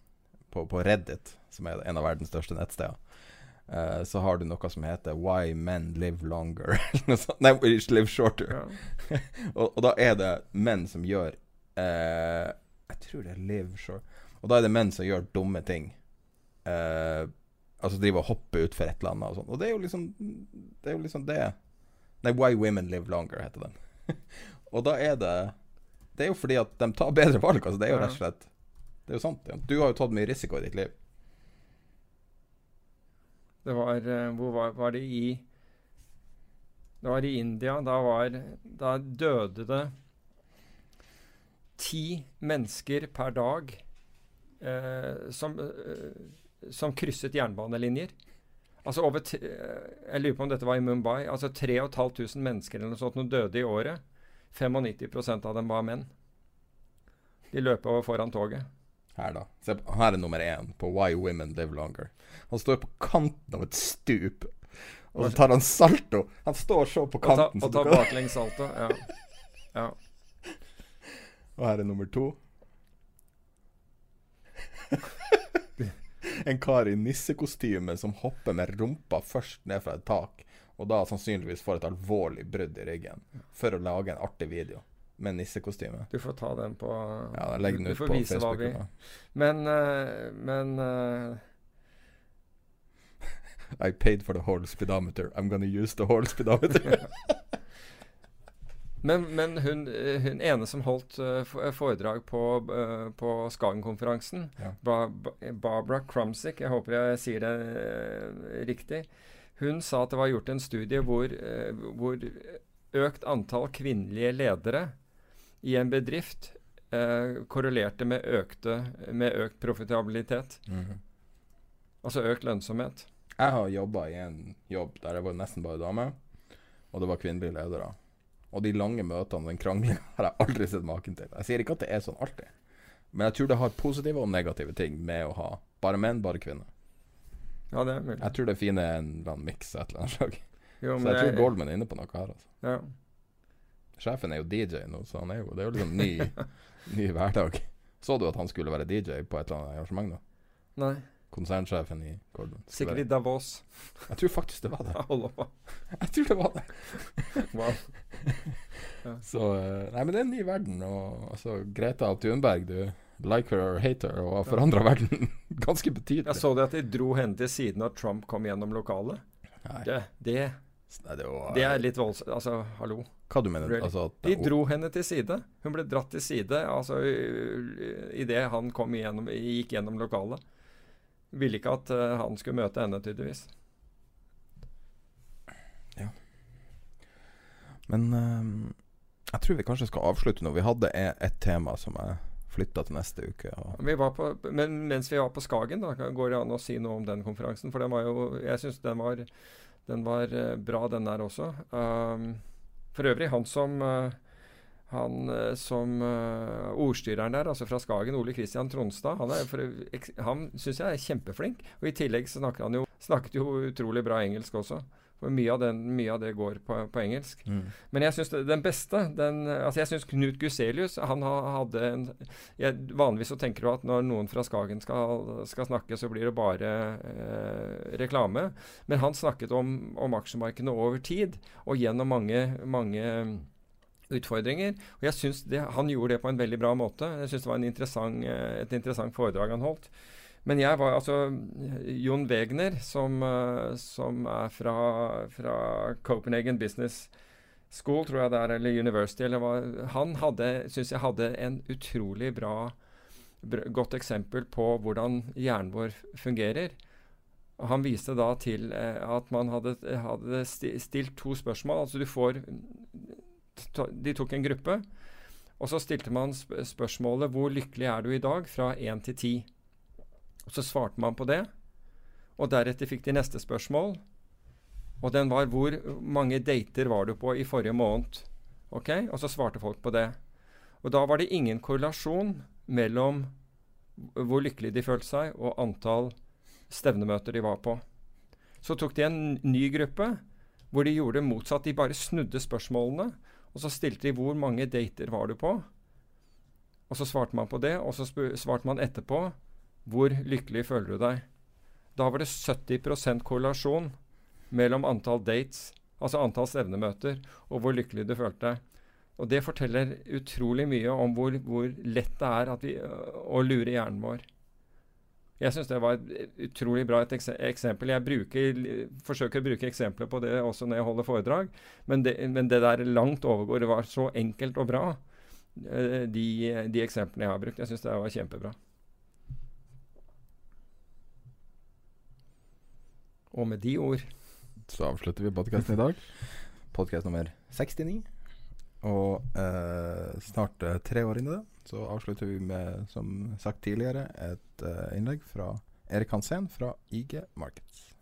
på, på Reddit, som er en av verdens største nettsteder. Uh, så har du noe som heter 'Why men live longer'. Nei, we live shorter. Og, og da er det menn som gjør uh, Jeg tror det er live short. Og da er det menn som gjør dumme ting. Eh, altså driver og hopper utfor et eller annet og sånn. Og det er jo liksom Det er jo liksom det Nei, 'Why women live longer' heter den. og da er det Det er jo fordi at de tar bedre valg. Altså det er jo rett og slett Det er jo sant. Ja. Du har jo tatt mye risiko i ditt liv. Det var eh, Hvor var, var det i Det var i India. Da var Da døde det ti mennesker per dag eh, som, eh, som krysset jernbanelinjer. Altså over eh, Jeg lurer på om dette var i Mumbai. Altså 3500 mennesker eller noe sånt noe døde i året. 95% av dem var menn. De løp over foran toget. Her, da. Her er nummer én på 'Why Women Live Longer'. Han står på kanten av et stup, og så tar han salto. Han står så på kanten. og tar ta baklengs salto. Ja. ja. Og her er nummer to. en kar i nissekostyme som hopper med rumpa først ned fra et tak, og da sannsynligvis får et alvorlig brudd i ryggen, for å lage en artig video med nissekostyme. Du får ta den på Ja, legg den ut på vise hva Facebook. vi. Men, eh, men uh... I paid for the whole speedometer. I'm gonna use the whole speedometer. Men, men hun, eh, hun ene som holdt eh, foredrag på, på Skagen-konferansen, Ja. Ba Ba- Barbara Crumsick, jeg håper jeg sier det eh, riktig, hun sa at det var gjort en studie hvor, eh, hvor økt antall kvinnelige ledere i en bedrift eh, korrelerte med, økte, med økt profitabilitet. Mhm. Altså økt lønnsomhet. Jeg har jobba i en jobb der jeg var nesten bare dame, og det var kvinnelige ledere. Og de lange møtene, den kranglinga, har jeg aldri sett maken til. Jeg sier ikke at det er sånn alltid, men jeg tror det har positive og negative ting med å ha bare menn, bare kvinner. Ja, det er mulig. Jeg tror det fine er en eller annen miks av et eller annet slag. Jo, Så jeg tror jeg- Goldman er inne på noe her. Altså. ja. Sjefen er jo DJ nå, så han er jo, det er jo liksom ny, ny hverdag. Så du at han skulle være DJ på et eller annet arrangement? da? Nei. Konsernsjefen i Gordon. Sikkert i Davos. Jeg tror faktisk det var det. Jeg tror det var det. Wow. Så eh, Nei, men det er en ny verden. Og altså, Greta Thunberg, du like her or hate her, og har forandra verden ganske betydelig. Jeg så det at de dro henne til siden da Trump kom gjennom lokalet. Nei. Det, det, Nei, det, var, Det er litt voldsomt. Altså, hallo. Hva du mener Really? Altså De dro henne til side. Hun ble dratt til side altså, idet han kom igjennom, gikk gjennom lokalet. Ville ikke at eh, han skulle møte henne, tydeligvis. Men ehm, jeg tror vi kanskje skal avslutte nå. Vi hadde e- et tema som jeg flytta til neste uke. Vi var på, men mens vi var på Skagen, da går det an å si noe om den konferansen. For den var jo Jeg syns den var, den var eh, bra, den der også. Um, for øvrig, han som eh, han eh, som uh, ordstyreren der, altså fra Skagen, Ole Kristian Tronstad, han, er han syns jeg er kjempeflink. Og i tillegg så snakker han jo, snakket jo utrolig bra engelsk også. For mye av, den, mye av det går på, på engelsk. Men jeg syns den beste den, altså Jeg syns Knut Guselius han ha- hadde en jeg, Vanligvis så tenker du at når noen fra Skagen skal, skal snakke, så blir det bare eh, reklame. Men han snakket om, om aksjemarkedene over tid og gjennom mange, mange utfordringer. Og jeg synes Han gjorde det på en veldig bra måte. Jeg syns det var interessant, eh, et interessant foredrag han holdt. Men jeg var altså Jon Wegner, som, eh, som er fra, fra Copenhagen Business School, tror jeg det er, eller University, eller hva Han hadde, syns jeg hadde en utrolig bra godt eksempel på hvordan hjernen vår fungerer. Han viste da til eh, at man hadde, hadde stilt to spørsmål. Altså du får De tok en gruppe, og så stilte man sp spørsmålet 'Hvor lykkelig er du i dag?' fra 1 til 10. Og så svarte man på det. Og deretter fikk de neste spørsmål. Og den var 'Hvor mange dater var du på i forrige måned?' Ok? Og så svarte folk på det. Og da var det ingen korrelasjon mellom hvor lykkelig de følte seg, og antall stevnemøter de var på. Så tok de en ny gruppe, hvor de gjorde motsatt. De bare snudde spørsmålene, og så stilte de 'Hvor mange dater var du på?' Og så svarte man på det, og så svarte man etterpå 'Hvor lykkelig føler du deg?' Da var det 70% korrelasjon mellom antall dates, altså antall stevnemøter, og hvor lykkelig du følte deg. Og det forteller utrolig mye om hvor, hvor lett det er vi, å lure hjernen vår. Jeg syns det var et utrolig bra et eksempel. Jeg bruker, forsøker å bruke eksempler på det også når jeg holder foredrag, men det, men det der langt overgår. Det var så enkelt og bra, eh, de, de eksemplene jeg har brukt. Jeg syns det var kjempebra. Og med de ord så avslutter vi podkasten i dag. Podkast nummer 69. Og eh, snart eh, tre år inn i det, så avslutter vi med, som sagt tidligere, et uh, innlegg fra Erik Hansen fra IG Markets.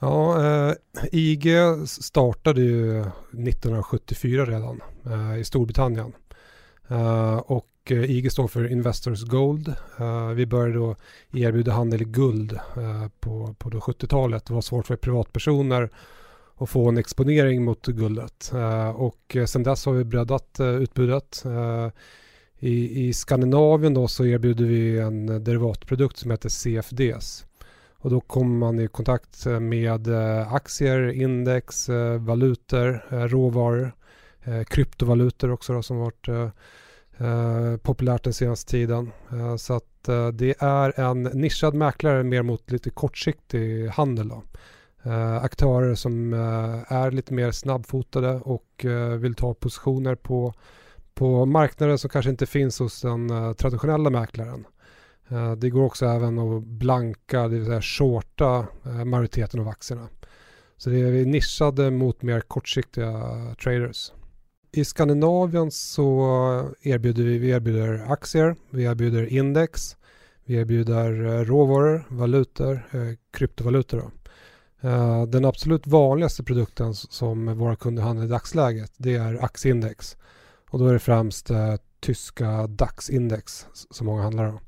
Ja, eh, IG startade ju 1974 redan eh, i Storbritannien. Eh, och eh, IG står för Investors Gold. Eh, vi började då erbjuda handel i guld på, på 70-talet. Det var svårt för privatpersoner att få en exponering mot guldet. Eh, och eh, sen dess har vi breddat eh, utbudet. I, I Skandinavien då så erbjuder vi en derivatprodukt som heter CFDs. Och då kommer man i kontakt med aktier, index, valutor, råvaror, kryptovalutor också då, som varit populärt den senaste tiden. Så att det är en nischad mäklare mer mot lite kortsiktig handel. Då. Eh, aktörer som eh, är lite mer snabbfotade och eh, vill ta positioner på, på marknader som kanske inte finns hos den eh, traditionella mäklaren. Eh, Det går också även att blanka, det vill säga shorta eh, majoriteten av aktierna. Så det är nischade mot mer kortsiktiga traders. I Skandinavien så erbjuder vi, vi aktier, vi erbjuder index, vi erbjuder eh, råvaror, valutor, eh, kryptovalutor. Då. Eh, Den absolut vanligaste produkten som våra kunder handlar i dagsläget det är aktieindex. Och då är det främst uh, tyska DAX-index som många handlar om.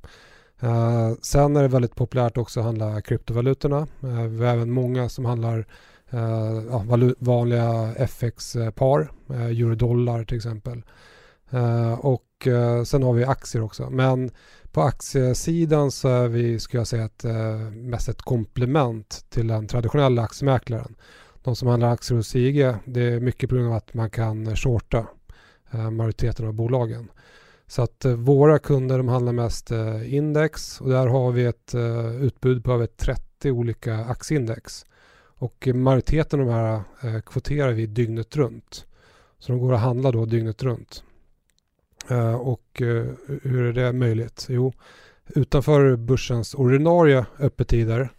Uh, sen är det väldigt populärt också att handla kryptovalutorna. Eh, vi har även många som handlar eh, ja, vanliga FX-par, uh, euro-dollar till exempel. Eh, och eh, sen har vi aktier också. Men på aktiesidan så är vi, skulle jag säga, ett, eh, mest ett komplement till den traditionella aktiemäklaren. De som handlar aktier hos IG, det är mycket på grund av att man kan shorta eh, majoriteten av bolagen. Så att eh, våra kunder de handlar mest eh, index och där har vi ett eh, utbud på över 30 olika aktieindex. Och majoriteten av de här kvoterar vi dygnet runt. Så de går att handla då dygnet runt. Eh, och eh, hur är det möjligt? Jo, utanför börsens ordinarie öppettider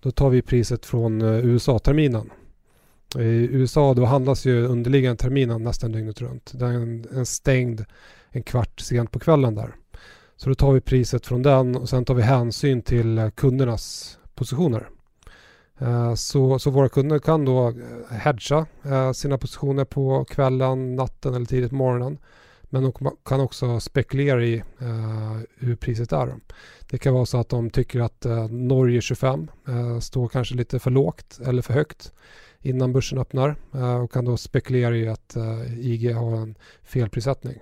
då tar vi priset från eh, USA-terminen. I USA då handlas ju underliggande terminen nästan dygnet runt. Den är stängd en kvart sent på kvällen där. Så då tar vi priset från den och sen tar vi hänsyn till kundernas positioner. Så, så våra kunder kan då hedga sina positioner på kvällen, natten eller tidigt på morgonen. Men de kan også spekulere i uh, hur priset er. Det kan være så at de tycker at uh, Norge 25 uh, står kanskje litt for lågt eller for högt innan børsen öppnar och kan da spekulere i at IG har en felprissättning.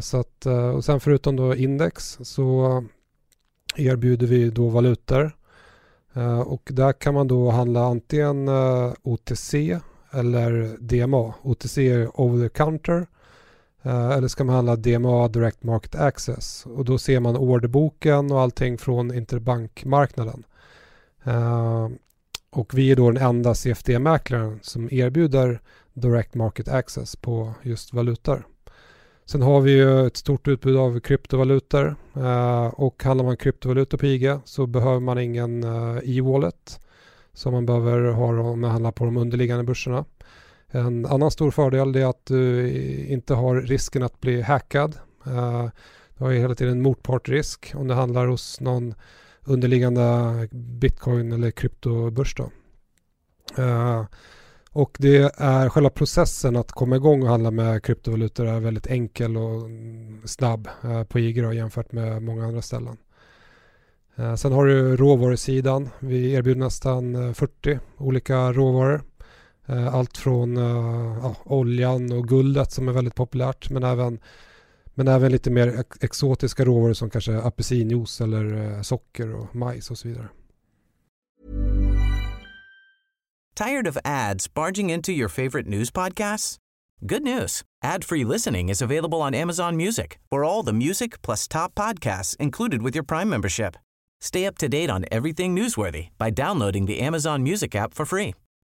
så att, och sen förutom index så erbjuder vi då valutor och där kan man då handla antingen OTC eller DMA. OTC är over the counter Eh, eller ska man handla DMA Direct Market Access och då ser man orderboken och allting från interbankmarknaden. Uh, och vi är då den enda CFD-mäklaren som erbjuder Direct Market Access på just valutor. Sen har vi ju ett stort utbud av kryptovalutor uh, och handlar man kryptovalutor på IG så behöver man ingen e-wallet som man behöver ha om man handlar på de underliggande börserna. En annen stor fordel er at du ikke har risken att bli hackad. Uh, du har ju hela tiden motpartrisk om det handler hos noen underliggende bitcoin eller kryptobörs. Då. Uh, och det är själva processen att komma igång och handla med kryptovalutor er veldig enkel og snabb uh, på IG jämfört med mange andre ställen. Sen har du råvarusidan. Vi erbjuder nesten 40 olika råvaror. Eh, allt från eh, ja, oljan och guldet som är väldigt populärt men även, men även lite mer exotiska råvaror som kanske apelsinjuice eller eh, socker och majs och så vidare. Tired of ads barging into your favorite news podcasts? Good news. Ad-free listening is available on Amazon Music for all the music plus top podcasts included with your Prime membership. Stay up to date on everything newsworthy by downloading the Amazon Music app for free